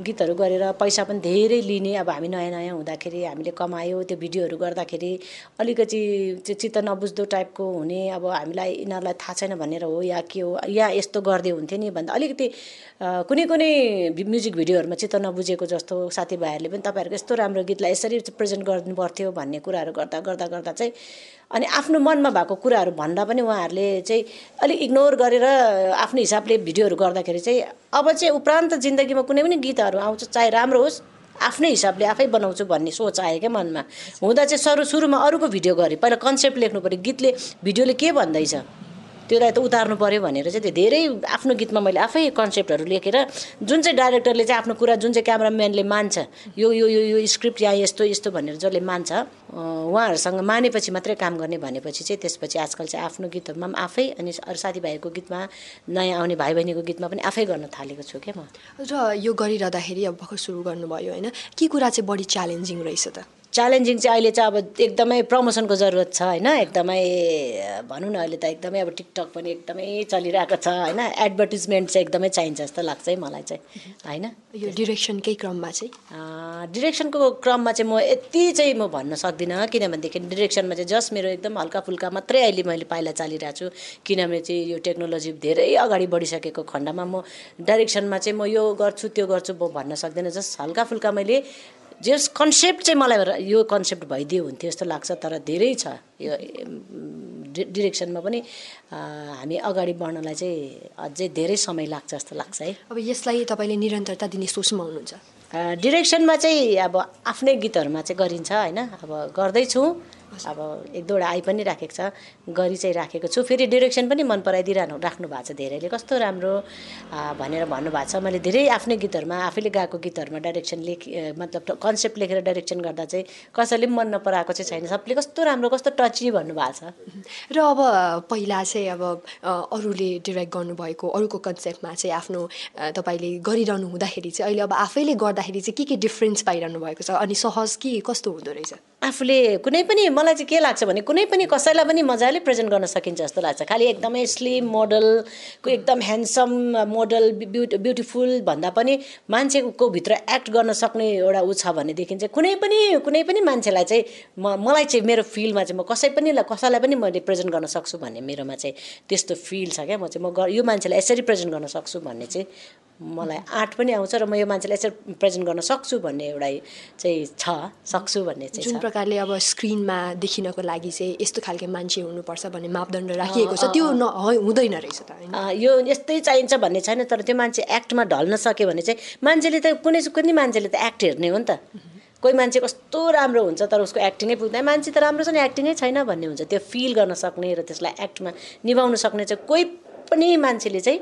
गीतहरू गरेर पैसा पनि धेरै लिने अब हामी नयाँ नयाँ हुँदाखेरि हामीले कमायो त्यो भिडियोहरू गर्दाखेरि अलिकति चाहिँ चित्त नबुझ्दो टाइपको हुने अब हामीलाई यिनीहरूलाई थाहा छैन भनेर हो या के हो या यस्तो गर्दै हुन्थ्यो नि भन्दा अलिकति कुनै कुनै म्युजिक भिडियोहरूमा चित्त नबुझेको जस्तो साथीभाइहरूले पनि तपाईँहरूको यस्तो राम्रो गीतलाई यसरी प्रेजेन्ट गर्नु पर्थ्यो भन्ने कुराहरू गर्दा गर्दा गर्दा चाहिँ अनि आफ्नो मनमा भएको कुराहरू भन्दा पनि उहाँहरूले चाहिँ अलिक इग्नोर गरेर आफ्नो हिसाबले भिडियोहरू गर्दाखेरि चाहिँ अब चाहिँ उपरान्त जिन्दगीमा कुनै पनि गीतहरू आउँछ चाहे राम्रो होस् आफ्नै हिसाबले आफै बनाउँछु भन्ने सोच आयो क्या मनमा। हुँदा चाहिँ सरू सुरुमा अरूको भिडियो गरेँ पहिला कन्सेप्ट लेख्नु पऱ्यो गीतले भिडियोले के भन्दैछ? त्यसलाई त उतार्नु पऱ्यो भनेर चाहिँ त्यो धेरै आफ्नो गीतमा मैले आफै कन्सेप्टहरू लेखेर जुन चाहिँ डाइरेक्टरले चाहिँ आफ्नो कुरा जुन चाहिँ क्यामराम्यानले मान्छ यो यो यो यो स्क्रिप्ट यहाँ यस्तो यस्तो भनेर जसले मान्छ उहाँहरूसँग मानेपछि मात्रै काम गर्ने भनेपछि चाहिँ त्यसपछि आजकल चाहिँ आफ्नो गीतहरूमा पनि आफै अनि अरू साथीभाइहरूको गीतमा नयाँ आउने भाइ बहिनीको गीतमा पनि आफै गर्न थालेको छु क्या म? र यो गरिरहँदाखेरि अब भर्खर सुरु गर्नुभयो होइन के कुरा चाहिँ बढी च्यालेन्जिङ रहेछ त? च्यालेन्जिङ चाहिँ अहिले चाहिँ अब एकदमै प्रमोसनको जरुरत छ होइन? एकदमै भनौँ न अहिले त एकदमै अब टिकटक पनि एकदमै चलिरहेको छ होइन? एडभर्टिजमेन्ट चाहिँ एकदमै चाहिन्छ जस्तो लाग्छ है मलाई चाहिँ होइन? यो डिरेक्सनकै क्रममा चाहिँ? डिरेक्सनको क्रममा चाहिँ म यति चाहिँ म भन्न सक्दिनँ किनभनेदेखि डिरेक्सनमा चाहिँ जस्ट मेरो एकदम हल्का फुल्का मात्रै अहिले मैले पाइला चालिरहेको छु किनभने चाहिँ यो टेक्नोलोजी धेरै अगाडि बढिसकेको खण्डमा म डाइरेक्सनमा चाहिँ म यो गर्छु त्यो गर्छु म भन्न सक्दिनँ जस्ट हल्का फुल्का मैले जस कन्सेप्ट चाहिँ मलाई यो कन्सेप्ट भइदियो हुन्थ्यो जस्तो लाग्छ तर धेरै छ। यो डिरेक्सनमा पनि हामी अगाडि बढ्नलाई चाहिँ अझै धेरै समय लाग्छ जस्तो लाग्छ है। अब यसलाई तपाईँले निरन्तरता दिने सोचमा हुनुहुन्छ? डिरेक्सनमा चाहिँ अब आफ्नै गीतहरूमा चाहिँ गरिन्छ होइन? अब गर्दैछु। अब एक दुईवटा आइ पनि राखेको छ। गरी चाहिँ राखेको छु। फेरि डिरेक्सन पनि मन पराइदिइरहनु राख्नु भएको छ धेरैले। कस्तो राम्रो भनेर भन्नुभएको छ। मैले धेरै आफ्नै गीतहरूमा आफैले गाएको गीतहरूमा डाइरेक्सन लेख मतलब कन्सेप्ट लेखेर डाइरेक्सन गर्दा चाहिँ कसैले पनि मन नपराएको चाहिँ छैन। सबले कस्तो राम्रो कस्तो टची भन्नुभएको छ। र अब पहिला चाहिँ अब अरूले डिरेक्ट गर्नुभएको अरूको कन्सेप्टमा चाहिँ आफ्नो तपाईँले गरिरहनु हुँदाखेरि चाहिँ अहिले अब आफैले गर्दाखेरि चाहिँ के के डिफ्रेन्स पाइरहनु भएको छ? अनि सहज के कस्तो हुँदो रहेछ? आफूले कुनै पनि मलाई चाहिँ के लाग्छ भने कुनै पनि कसैलाई पनि मजाले प्रेजेन्ट गर्न सकिन्छ जस्तो लाग्छ। खालि एकदमै स्लिम मोडलको एकदम ह्यान्डसम मोडल ब्युटी ब्युटिफुल भन्दा पनि मान्छेको भित्र एक्ट गर्न सक्ने एउटा ऊ छ भनेदेखि चाहिँ कुनै पनि कुनै पनि मान्छेलाई चाहिँ म मलाई चाहिँ मेरो फिल्डमा चाहिँ म कसै पनि कसैलाई पनि मैले प्रेजेन्ट गर्न सक्छु भन्ने मेरोमा चाहिँ त्यस्तो फिल छ क्या। म चाहिँ म यो मान्छेलाई यसरी प्रेजेन्ट गर्न सक्छु भन्ने चाहिँ मलाई आर्ट पनि आउँछ र म यो मान्छेलाई यसरी प्रेजेन्ट गर्न सक्छु भन्ने एउटा चाहिँ छ सक्छु भन्ने चाहिँ जुन प्रकारले अब स्क्रिनमा देखिनको लागि चाहिँ यस्तो खालको मान्छे हुनुपर्छ भन्ने मापदण्ड राखिएको छ त्यो न हुँदैन रहेछ त यो यस्तै चाहिन्छ भन्ने छैन तर त्यो मान्छे एक्टमा ढल्न सक्यो भने चाहिँ मान्छेले त कुनै कुनै मान्छेले त एक्ट हेर्ने हो नि त। कोही मान्छे कस्तो राम्रो हुन्छ तर उसको एक्टिङै पुग्दैन। मान्छे त राम्रो छ नि एक्टिङै छैन भन्ने हुन्छ। त्यो फिल गर्न सक्ने र त्यसलाई एक्टमा निभाउन सक्ने चाहिँ कोही पनि मान्छेले चाहिँ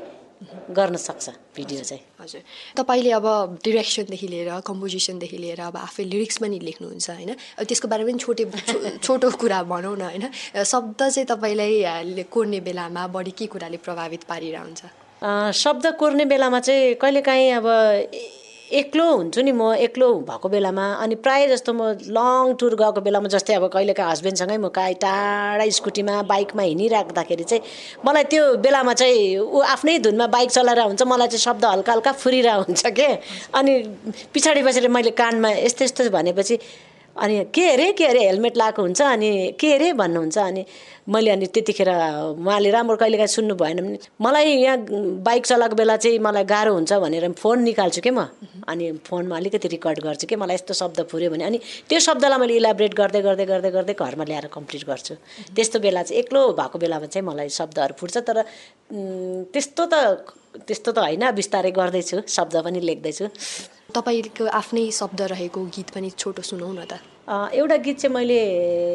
गर्न सक्छ भिडियो चाहिँ। हजुर। तपाईँले अब डिरेक्सनदेखि लिएर कम्पोजिसनदेखि लिएर अब आफै लिरिक्स पनि लेख्नुहुन्छ होइन? त्यसको बारेमा पनि छोटे छोटो कुरा भनौँ न होइन? शब्द चाहिँ तपाईँलाई कोर्ने बेलामा बढी के कुराले प्रभावित पारिरहन्छ? शब्द कोर्ने बेलामा चाहिँ कहिलेकाहीँ अब एक्लो हुन्छु नि म एक्लो भएको बेलामा। अनि प्रायः जस्तो म लङ टुर गएको बेलामा जस्तै अब कहिलेका हस्बेन्डसँगै म काहीँ टाढा स्कुटीमा बाइकमा हिँडिराख्दाखेरि चाहिँ मलाई त्यो बेलामा चाहिँ ऊ आफ्नै धुनमा बाइक चलाएर हुन्छ मलाई चाहिँ शब्द हल्का हल्का फुरिरहेको हुन्छ के? अनि पछाडि बसेर मैले कानमा यस्तो यस्तो भनेपछि अनि के अरे के अरे हेलमेट लगाएको हुन्छ अनि के अरे भन्नुहुन्छ अनि मैले अनि त्यतिखेर उहाँले राम्रो कहिलेकाहीँ सुन्नु भएन भने मलाई यहाँ बाइक चलाएको बेला चाहिँ मलाई गाह्रो हुन्छ भनेर फोन निकाल्छु कि म? अनि फोनमा अलिकति रेकर्ड गर्छु कि मलाई यस्तो शब्द फुऱ्यो भने अनि त्यो शब्दलाई मैले इलाबरेट गर्दै गर्दै गर्दै गर्दै घरमा ल्याएर कम्प्लिट गर्छु। त्यस्तो बेला चाहिँ एक्लो भएको बेलामा चाहिँ मलाई शब्दहरू फुट्छ तर त्यस्तो त त्यस्तो त होइन बिस्तारै गर्दैछु शब्द पनि लेख्दैछु। तपाईँको आफ्नै शब्द रहेको गीत पनि छोटो सुनौ न त। एउटा गीत चाहिँ मैले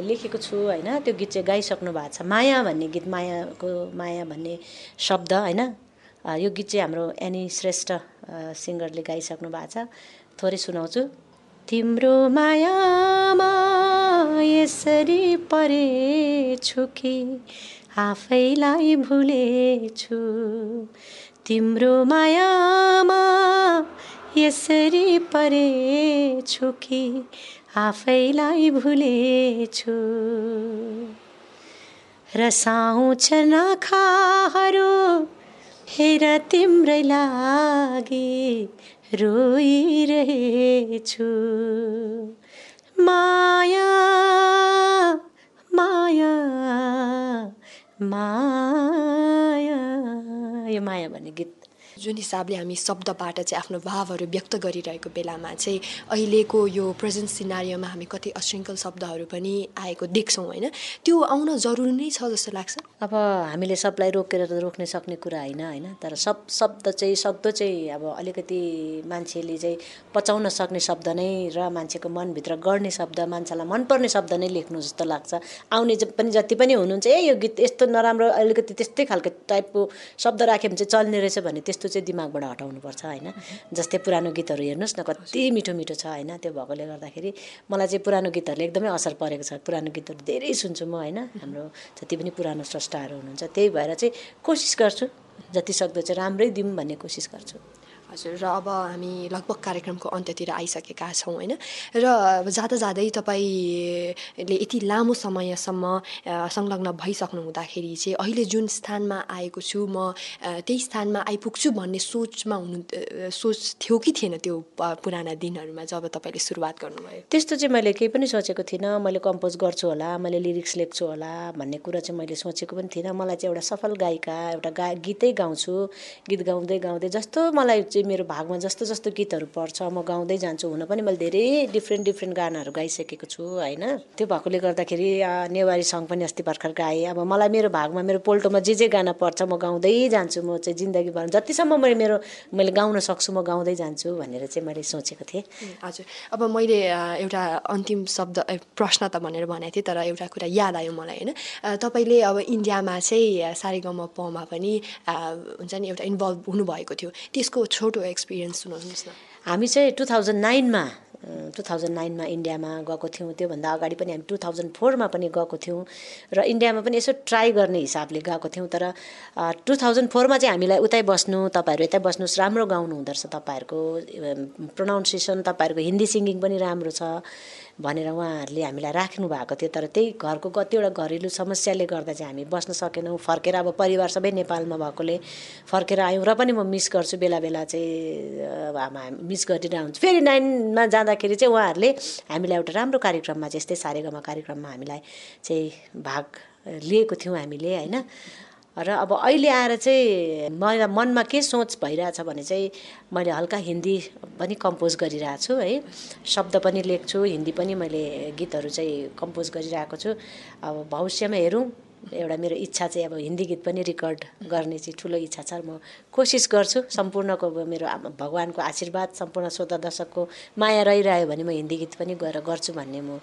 लेखेको छु होइन त्यो गीत चाहिँ गाइसक्नु भएको छ माया भन्ने गीत मायाको माया भन्ने शब्द होइन। यो गीत चाहिँ हाम्रो एनी श्रेष्ठ सिङ्गरले गाइसक्नु भएको छ थोरै सुनाउँछु। तिम्रो मायामा यसरी परेछु कि आफैलाई भुलेछु। तिम्रो मायामा यसरी परेछु कि आफैलाई भुलेछु। रसाउँछ नाखाहरू हेर तिम्रै लागि रोइरहेछु। माया माया माया। यो माया भन्ने गीत जुन हिसाबले हामी शब्दबाट चाहिँ आफ्नो भावहरू व्यक्त गरिरहेको बेलामा चाहिँ अहिलेको यो प्रेजेन्ट सिनारीमा हामी कति अश्रृङ्खल शब्दहरू पनि आएको देख्छौँ होइन? त्यो आउन जरुरी नै छ जस्तो लाग्छ। अब हामीले सबलाई रोकेर त रोक्न सक्ने कुरा होइन होइन? तर सब शब्द चाहिँ शब्द चाहिँ अब अलिकति मान्छेले चाहिँ पचाउन सक्ने शब्द नै र मान्छेको मनभित्र गर्ने शब्द मान्छेलाई मनपर्ने शब्द नै लेख्नु जस्तो लाग्छ। आउने पनि जति पनि हुनुहुन्छ ए यो गीत यस्तो नराम्रो अलिकति त्यस्तै खालको टाइपको शब्द राख्यो भने चाहिँ चल्ने रहेछ भने त्यस्तो चाहिँ दिमागबाट हटाउनुपर्छ होइन? जस्तै पुरानो गीतहरू हेर्नुहोस् न कति मिठो मिठो छ होइन? त्यो भएकोले गर्दाखेरि मलाई चाहिँ पुरानो गीतहरूले एकदमै असर परेको छ। पुरानो गीतहरू धेरै सुन्छु म होइन? हाम्रो जति पनि पुरानो स्रष्टाहरू हुनुहुन्छ त्यही भएर चाहिँ कोसिस गर्छु। जति सक्दो चाहिँ राम्रै दिउँ भन्ने कोसिस गर्छु। हजुर र अब हामी लगभग कार्यक्रमको अन्त्यतिर आइसकेका छौँ होइन? र जाँदा जाँदै तपाईँले यति लामो समयसम्म संलग्न भइसक्नु हुँदाखेरि चाहिँ अहिले जुन स्थानमा आएको छु म त्यही स्थानमा आइपुग्छु भन्ने सोचमा हुनु सोच थियो कि थिएन त्यो पुराना दिनहरूमा जब तपाईँले सुरुवात गर्नुभयो? त्यस्तो चाहिँ मैले केही पनि सोचेको थिइनँ। मैले कम्पोज गर्छु होला मैले लिरिक्स लेख्छु होला भन्ने कुरा चाहिँ मैले सोचेको पनि थिइनँ। मलाई चाहिँ एउटा सफल गायिका एउटा गा गीतै गाउँछु। गीत गाउँदै गाउँदै जस्तो मलाई चाहिँ मेरो भागमा जस्तो जस्तो गीतहरू पर्छ म गाउँदै जान्छु हुन पनि मैले धेरै डिफ्रेन्ट डिफ्रेन्ट गानाहरू गाइसकेको छु होइन? त्यो भएकोले गर्दाखेरि नेवारी सङ पनि अस्ति भर्खर गाएँ। अब मलाई मेरो भागमा मेरो पोल्टोमा जे जे गाना पर्छ म गाउँदै जान्छु। म चाहिँ जिन्दगीभर जतिसम्म मैले मेरो मैले गाउन सक्छु म गाउँदै जान्छु भनेर चाहिँ मैले सोचेको थिएँ। हजुर। अब मैले एउटा अन्तिम शब्द प्रश्न त भनेर भनेको थिएँ तर एउटा कुरा याद आयो मलाई होइन? तपाईँले अब इन्डियामा चाहिँ सारेगम पमा पनि हुन्छ नि एउटा इन्भल्भ हुनुभएको थियो। त्यसको छोटो एक्सपिरियन्स सुनाउनुहोस् न। हामी चाहिँ टु थाउजन्ड नाइनमा टु थाउजन्ड नाइनमा इन्डियामा गएको थियौँ। त्योभन्दा अगाडि पनि हामी टु थाउजन्ड फोरमा पनि गएको थियौँ। र इन्डियामा पनि यसो ट्राई गर्ने हिसाबले गएको थियौँ। तर टु थाउजन्ड फोरमा चाहिँ हामीलाई उतै बस्नु तपाईँहरू यतै बस्नुहोस् राम्रो गाउनु हुँदो रहेछ तपाईँहरूको प्रोनाउन्सिएसन तपाईँहरूको हिन्दी सिङ्गिङ पनि राम्रो छ। भनेर उहाँहरूले हामीलाई राख्नु भएको थियो। तर त्यही घरको कतिवटा घरेलु समस्याले गर्दा चाहिँ हामी बस्न सकेनौँ। फर्केर अब परिवार सबै नेपालमा भएकोले फर्केर आयौँ र पनि म मिस गर्छु बेला बेला चाहिँ मिस गरिरहेको हुन्छु। फेरि नाइनमा जाँदाखेरि चाहिँ उहाँहरूले हामीलाई एउटा राम्रो कार्यक्रममा चाहिँ यस्तै सारेगमा कार्यक्रममा हामीलाई चाहिँ भाग लिएको थियौँ हामीले होइन? र अब अहिले आएर चाहिँ मलाई मनमा के सोच भइरहेछ भने चाहिँ मैले हल्का हिन्दी पनि कम्पोज गरिरहेको छु है। शब्द पनि लेख्छु हिन्दी पनि मैले गीतहरू चाहिँ कम्पोज गरिरहेको छु। अब भविष्यमा हेरौँ एउटा मेरो इच्छा चाहिँ अब हिन्दी गीत पनि रेकर्ड गर्ने चाहिँ ठुलो इच्छा छ। म कोसिस गर्छु सम्पूर्णको मेरो भगवान्को आशीर्वाद सम्पूर्ण श्रोता दर्शकको माया रहिरह्यो भने म हिन्दी गीत पनि गएर गर्छु भन्ने म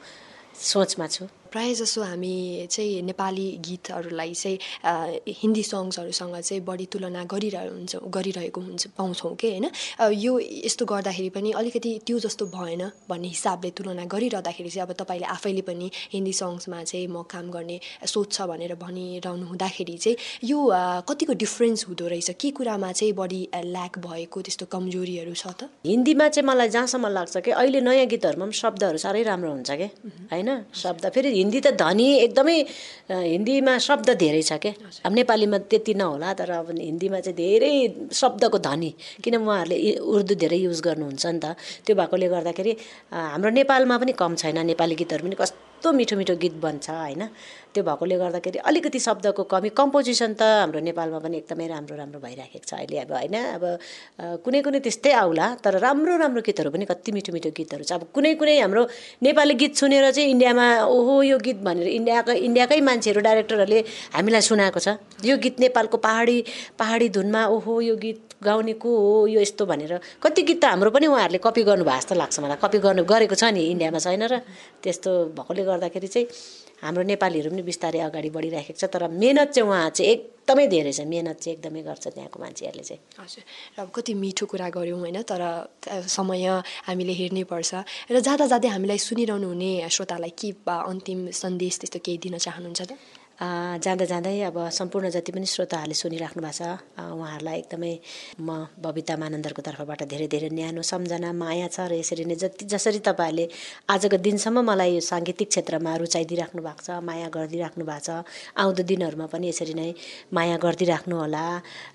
सोचमा छु। प्रायः जसो हामी चाहिँ नेपाली गीतहरूलाई चाहिँ हिन्दी सङ्ग्सहरूसँग चाहिँ बढी तुलना गरिरह हुन्छ गरिरहेको हुन्छ पाउँछौँ कि होइन? यो यस्तो गर्दाखेरि पनि अलिकति त्यो जस्तो भएन भन्ने हिसाबले तुलना गरिरहँदाखेरि चाहिँ अब तपाईँले आफैले पनि हिन्दी सङ्ग्समा चाहिँ म काम गर्ने सोच छ भनेर भनिरहनु हुँदाखेरि चाहिँ यो कतिको डिफ्रेन्स हुँदो रहेछ? के कुरामा चाहिँ बढी ल्याक भएको त्यस्तो कमजोरीहरू छ त? हिन्दीमा चाहिँ मलाई जहाँसम्म लाग्छ कि अहिले नयाँ गीतहरूमा पनि शब्दहरू साह्रै राम्रो हुन्छ कि होइन? शब्द फेरि हिन्दी त धनी एकदमै हिन्दीमा शब्द धेरै छ क्या अब नेपालीमा त्यति नहोला तर अब हिन्दीमा चाहिँ धेरै शब्दको धनी। किन उहाँहरूले उर्दू धेरै युज गर्नुहुन्छ नि त? त्यो भएकोले गर्दाखेरि हाम्रो नेपालमा पनि कम छैन नेपाली गीतहरू पनि कस्तो मिठो मिठो गीत बन्छ होइन? त्यो भएकोले गर्दाखेरि अलिकति शब्दको कमी। कम्पोजिसन त हाम्रो नेपालमा पनि एकदमै राम्रो राम्रो भइराखेको छ अहिले अब होइन? अब कुनै कुनै त्यस्तै आउला तर राम्रो राम्रो गीतहरू पनि कति मिठो मिठो गीतहरू छ। अब कुनै कुनै हाम्रो नेपाली गीत सुनेर चाहिँ इन्डियामा ओहो यो गीत भनेर इन्डियाको इन्डियाकै मान्छेहरू डाइरेक्टरहरूले हामीलाई सुनाएको छ। यो गीत नेपालको पहाडी पहाडी धुनमा ओहो यो गीत गाउने को हो यो यस्तो भनेर। कति गीत त हाम्रो पनि उहाँहरूले कपी गर्नुभएको जस्तो लाग्छ मलाई। कपी गर्नु गरेको छ नि इन्डियामा छैन र। त्यस्तो भएकोले गर्दाखेरि चाहिँ हाम्रो नेपालीहरू पनि बिस्तारै अगाडि बढिराखेको छ तर मेहनत चाहिँ उहाँ चाहिँ एकदमै धेरै छ। मेहनत चाहिँ एकदमै गर्छ त्यहाँको मान्छेहरूले चाहिँ। हजुर। र कति मिठो कुरा गऱ्यौँ होइन तर समय हामीले हेर्नै पर्छ। र जाँदा जाँदै हामीलाई सुनिरहनु हुने श्रोतालाई के अन्तिम सन्देश त्यस्तो केही दिन चाहनुहुन्छ त? जाँदा जाँदै अब सम्पूर्ण जति पनि श्रोताहरूले सुनिराख्नु भएको छ उहाँहरूलाई एकदमै म बबिता मानन्दरको तर्फबाट धेरै धेरै न्यानो सम्झना माया छ र यसरी नै जति जसरी तपाईँहरूले आजको दिनसम्म मलाई यो साङ्गीतिक क्षेत्रमा रुचाइदिइराख्नु भएको छ माया गरिदिइराख्नु भएको छ आउँदो दिनहरूमा पनि यसरी नै माया गरिदिइराख्नु होला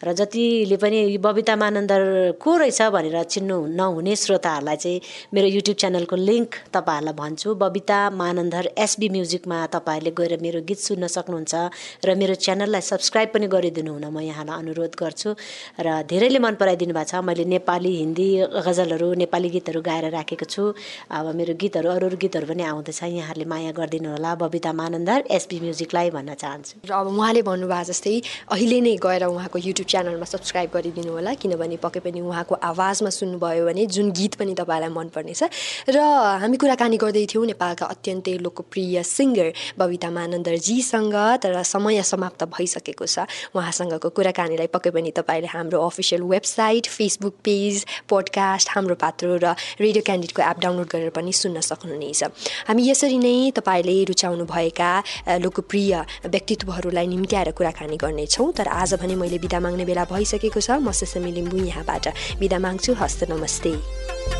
र जतिले पनि बबिता मानन्दर को रहेछ भनेर चिन्नु नहुने श्रोताहरूलाई चाहिँ मेरो युट्युब च्यानलको लिङ्क तपाईँहरूलाई भन्छु बबिता मानन्दर एसबी म्युजिकमा तपाईँहरूले गएर मेरो गीत सुन्न सक्नु सक्नुहुन्छ र मेरो च्यानललाई सब्सक्राइब पनि गरिदिनु हुन म यहाँलाई अनुरोध गर्छु र धेरैले मन पराइदिनु भएको छ। मैले नेपाली हिन्दी गजलहरू नेपाली गीतहरू गाएर राखेको छु। अब मेरो गीतहरू अरू अरू गीतहरू पनि आउँदैछ। यहाँहरूले माया गरिदिनु होला। बबिता मानन्दर एसपी म्युजिकलाई भन्न चाहन्छु। र अब उहाँले भन्नुभएको जस्तै अहिले नै गएर उहाँको युट्युब च्यानलमा सब्सक्राइब गरिदिनु होला। किनभने पक्कै पनि उहाँको आवाजमा सुन्नुभयो भने जुन गीत पनि तपाईँलाई मनपर्नेछ। र हामी कुराकानी गर्दै थियौँ नेपालका अत्यन्तै लोकप्रिय सिङ्गर बबिता मानन्दरजीसँग। तर समय समाप्त भइसकेको छ। उहाँसँगको कुराकानीलाई पक्कै पनि तपाईँले हाम्रो official website Facebook page podcast Hamro Patro र रेडियो क्यान्डिडको एप डाउनलोड गरेर पनि सुन्न सक्नुहुनेछ। हामी यसरी नै तपाईँले रुचाउनुभएका लोकप्रिय व्यक्तित्वहरूलाई निम्त्याएर कुराकानी गर्नेछौँ। तर आज भने मैले बिदा माग्ने बेला भइसकेको छ। म सेसमी लिम्बू यहाँबाट बिदा माग्छु। हस्त नमस्ते।